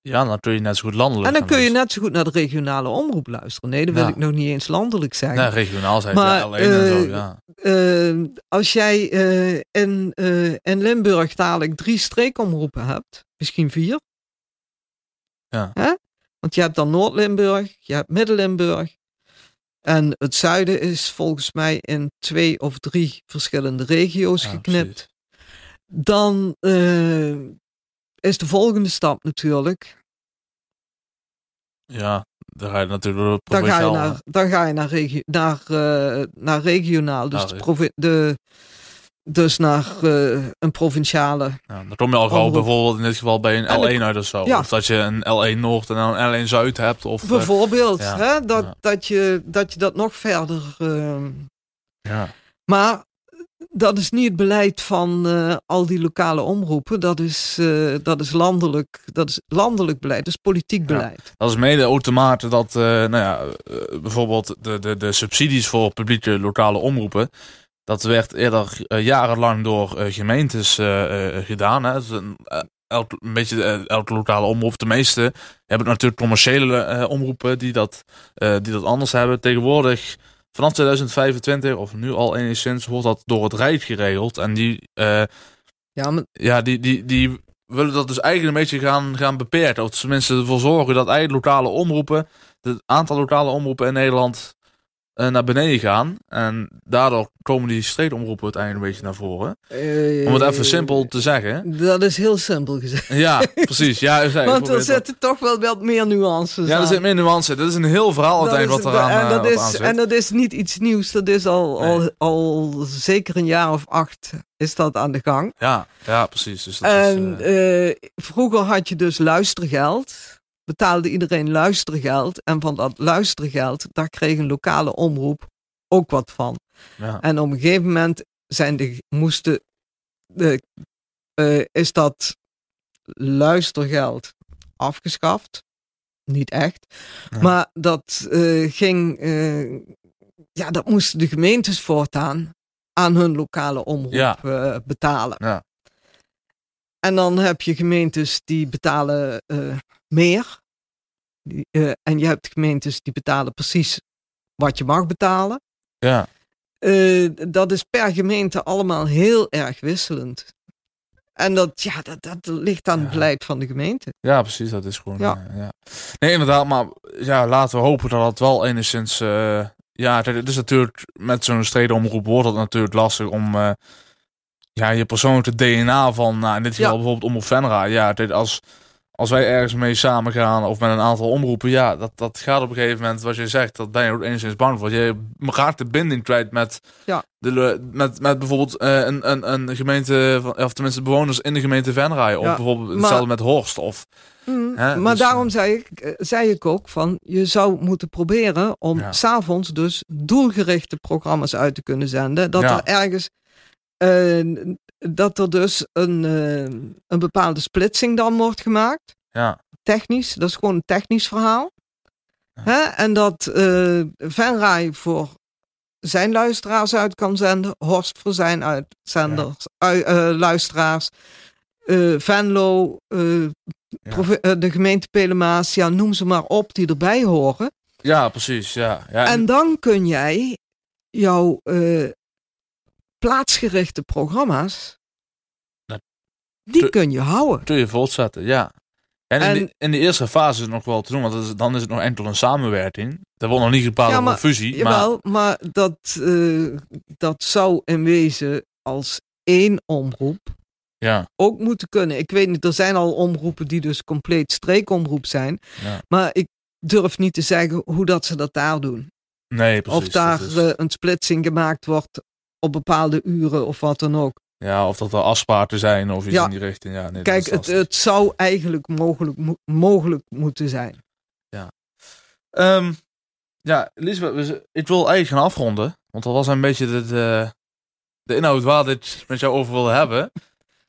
ja, dan kun je net zo goed landelijk En dan kun je net zo goed naar de regionale omroep luisteren. Nee, dat wil Ja. ik nog niet eens landelijk zeggen. Nee, regionaal zijn Maar, alleen en zo, eh, ja. Eh, als jij in, in Limburg dadelijk drie streekomroepen hebt, misschien vier. Ja. Hè? Want je hebt dan Noord-Limburg, je hebt Midden-Limburg. En het zuiden is volgens mij in twee of drie verschillende regio's Ja, geknipt. precies. Dan eh, is de volgende stap natuurlijk. Ja, dan ga je natuurlijk Dan ga je naar, dan ga je naar, regio, naar, eh, naar regionaal. Dus, de de, dus naar eh, een provinciale. Ja, dan kom je al gauw Omroep. bijvoorbeeld in dit geval bij een En dan- L1 uit of zo. Ja. Of dat je een L1 Noord en dan een L1 Zuid hebt. Of, eh, Bijvoorbeeld, ja, hè, dat, ja. dat, je, dat je dat nog verder. eh, ja. maar dat is niet het beleid van eh, al die lokale omroepen. Dat is, dat is, landelijk, dat is landelijk beleid, dat is politiek beleid. Dat is mede automate dat nou ja, bijvoorbeeld de, de, de subsidies voor publieke lokale omroepen. Dat werd eerder eh, jarenlang door eh, gemeentes eh, gedaan. Hè. Is een, elk, een beetje elke lokale omroep. De meeste hebben natuurlijk commerciële omroepen die dat, die dat anders hebben. Tegenwoordig, vanaf 2025, of nu al enigszins, wordt dat door het Rijk geregeld. En die, Ja, maar ja, die, die, die willen dat dus eigenlijk een beetje gaan, gaan beperken. Of tenminste ervoor zorgen dat eigenlijk lokale omroepen, het aantal lokale omroepen in Nederland naar beneden gaan. En daardoor komen die streekomroepen uiteindelijk een beetje naar voren. eh, Om het even simpel te zeggen. Dat is heel simpel gezegd. Ja, precies. Ja, Want er zitten toch wel wat meer nuances Ja, er zit meer nuance. Dit is een heel verhaal Dat uiteindelijk wat eraan, en, eh, dat is, en dat is niet iets nieuws. Dat is al, al, Nee. al zeker een jaar of acht is dat aan de gang. Ja, ja, precies. Dus dat En is, eh, eh, vroeger had je dus luistergeld. Betaalde iedereen luistergeld. En van dat luistergeld, daar kreeg een lokale omroep ook wat van. ja. En op een gegeven moment zijn de, moesten de, eh, is dat luistergeld afgeschaft. Niet echt. Ja. Maar dat eh, ging. eh, ja, dat moesten de gemeentes voortaan aan hun lokale omroep Ja. betalen. Ja. En dan heb je gemeentes die betalen meer. Eh, en je hebt gemeentes die betalen precies wat je mag betalen. ja. Eh, dat is per gemeente allemaal heel erg wisselend. En dat, ja, dat, dat ligt aan het Ja. beleid van de gemeente. Ja, precies. Dat is gewoon. Ja. Ja. ja. Nee, inderdaad. Maar ja, laten we hopen dat het wel enigszins. eh ja, het is natuurlijk met zo'n stredenomroep wordt het natuurlijk lastig om. eh, ja, je persoonlijke DNA van. Nou, in dit geval Ja. bijvoorbeeld Omroep Venra. Ja, kijk, als. Als wij ergens mee samen gaan of met een aantal omroepen, ja, dat, dat gaat op een gegeven moment, wat je zegt, dat ben je ook enigszins bang voor. Je raakt de binding kwijt met, Ja. de, met, met bijvoorbeeld eh, een, een, een gemeente, van, of tenminste bewoners in de gemeente Venray. Of Ja, bijvoorbeeld maar- hetzelfde met Horst. Of, Mm, Hè, maar dus, daarom zei ik, eh, zei ik ook van, je zou moeten proberen om Ja. s'avonds dus doelgerichte programma's uit te kunnen zenden. Dat er ergens, eh, dat er dus een, eh, een bepaalde splitsing dan wordt gemaakt. ja, Technisch, dat is gewoon een technisch verhaal. Ja. Hè? En dat eh Venray voor zijn luisteraars uit kan zenden, Horst voor zijn uitzenders, ui- eh, luisteraars. Venlo, de gemeente Pelemaas, ja, noem ze maar op, die erbij horen. ja, precies. Ja, ja, En dan kun jij jouw plaatsgerichte programma's, Dat- die te- kun je houden. kun je voortzetten, ja. En in, de, in de eerste fase is het nog wel te doen, want is- dan is het nog enkel een samenwerking. Er wordt nog niet gepraat Ja, over maar- een fusie. maar, Jawel, maar dat, eh, dat zou in wezen als één omroep ja, ook moeten kunnen. Ik weet niet, er zijn al omroepen die dus compleet streekomroep zijn. Ja. Maar ik durf niet te zeggen hoe dat ze dat daar doen. nee, precies. of daar is- eh, een splitsing gemaakt wordt op bepaalde uren of wat dan ook. ja, of dat er afspraken zijn of iets Ja. in die richting. Ja, nee, Kijk, het, het zou eigenlijk mogelijk, mo- mogelijk moeten zijn. Ehm, ja, Lisbeth, ik wil eigenlijk gaan afronden. Want dat was een beetje de, de, de inhoud waar dit met jou over wilde hebben.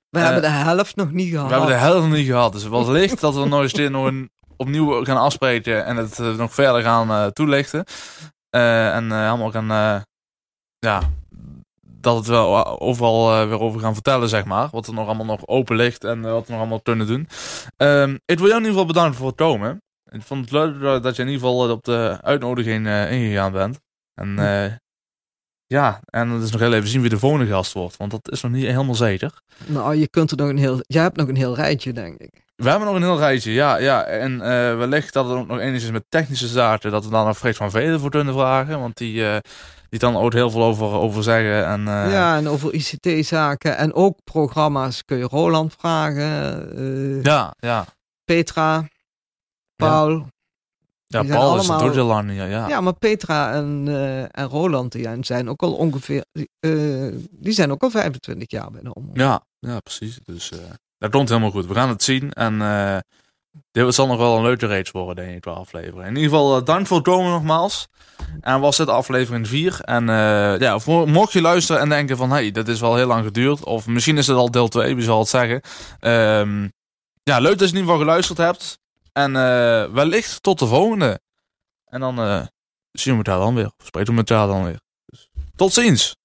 We hebben de helft nog niet gehad. We hebben de helft nog niet gehad. Dus het was licht dat we nog eens dit nog een, opnieuw gaan afspreken en het nog verder gaan toelichten. en helemaal gaan, ja, dat het wel overal weer over gaan vertellen, zeg maar. Wat er nog allemaal nog open ligt en wat we nog allemaal kunnen doen. Ehm, ik wil jou in ieder geval bedanken voor het komen. Ik vond het leuk dat je in ieder geval op de uitnodiging ingegaan bent. En ja, en het is nog heel even zien wie de volgende gast wordt. Want dat is nog niet helemaal zeker. Nou, je kunt er nog een heel... Jij hebt nog een heel rijtje, denk ik. We hebben nog een heel rijtje, ja. ja. En uh, wellicht dat het ook nog enigszins met technische zaken... dat we dan nog Freek van Velen voor kunnen vragen. Want die, uh, die dan ook heel veel over, over zeggen. En, uh... Ja, en over ICT-zaken. En ook programma's kun je Roland vragen. ja, ja. Petra, Paul. Ja. Ja, Paul allemaal... is het ook lang. Ja, ja. ja, maar Petra en, en Roland die zijn ook al ongeveer. Die zijn ook al 25 jaar bij de omroep. Ja, ja, precies. Dus dat komt helemaal goed. We gaan het zien. En dit zal nog wel een leuke race worden, denk ik, qua aflevering. In ieder geval, dank voor het komen nogmaals. En was dit aflevering 4. En ja, voor, mocht je luisteren en denken van, hey, dit is wel heel lang geduurd. Of misschien is het al deel 2, wie zal het zeggen. Um, ja, leuk dat je in ieder geval geluisterd hebt. En uh, wellicht tot de volgende. En dan uh, zien we elkaar dan weer. Spreken we elkaar dan weer. Dus, tot ziens.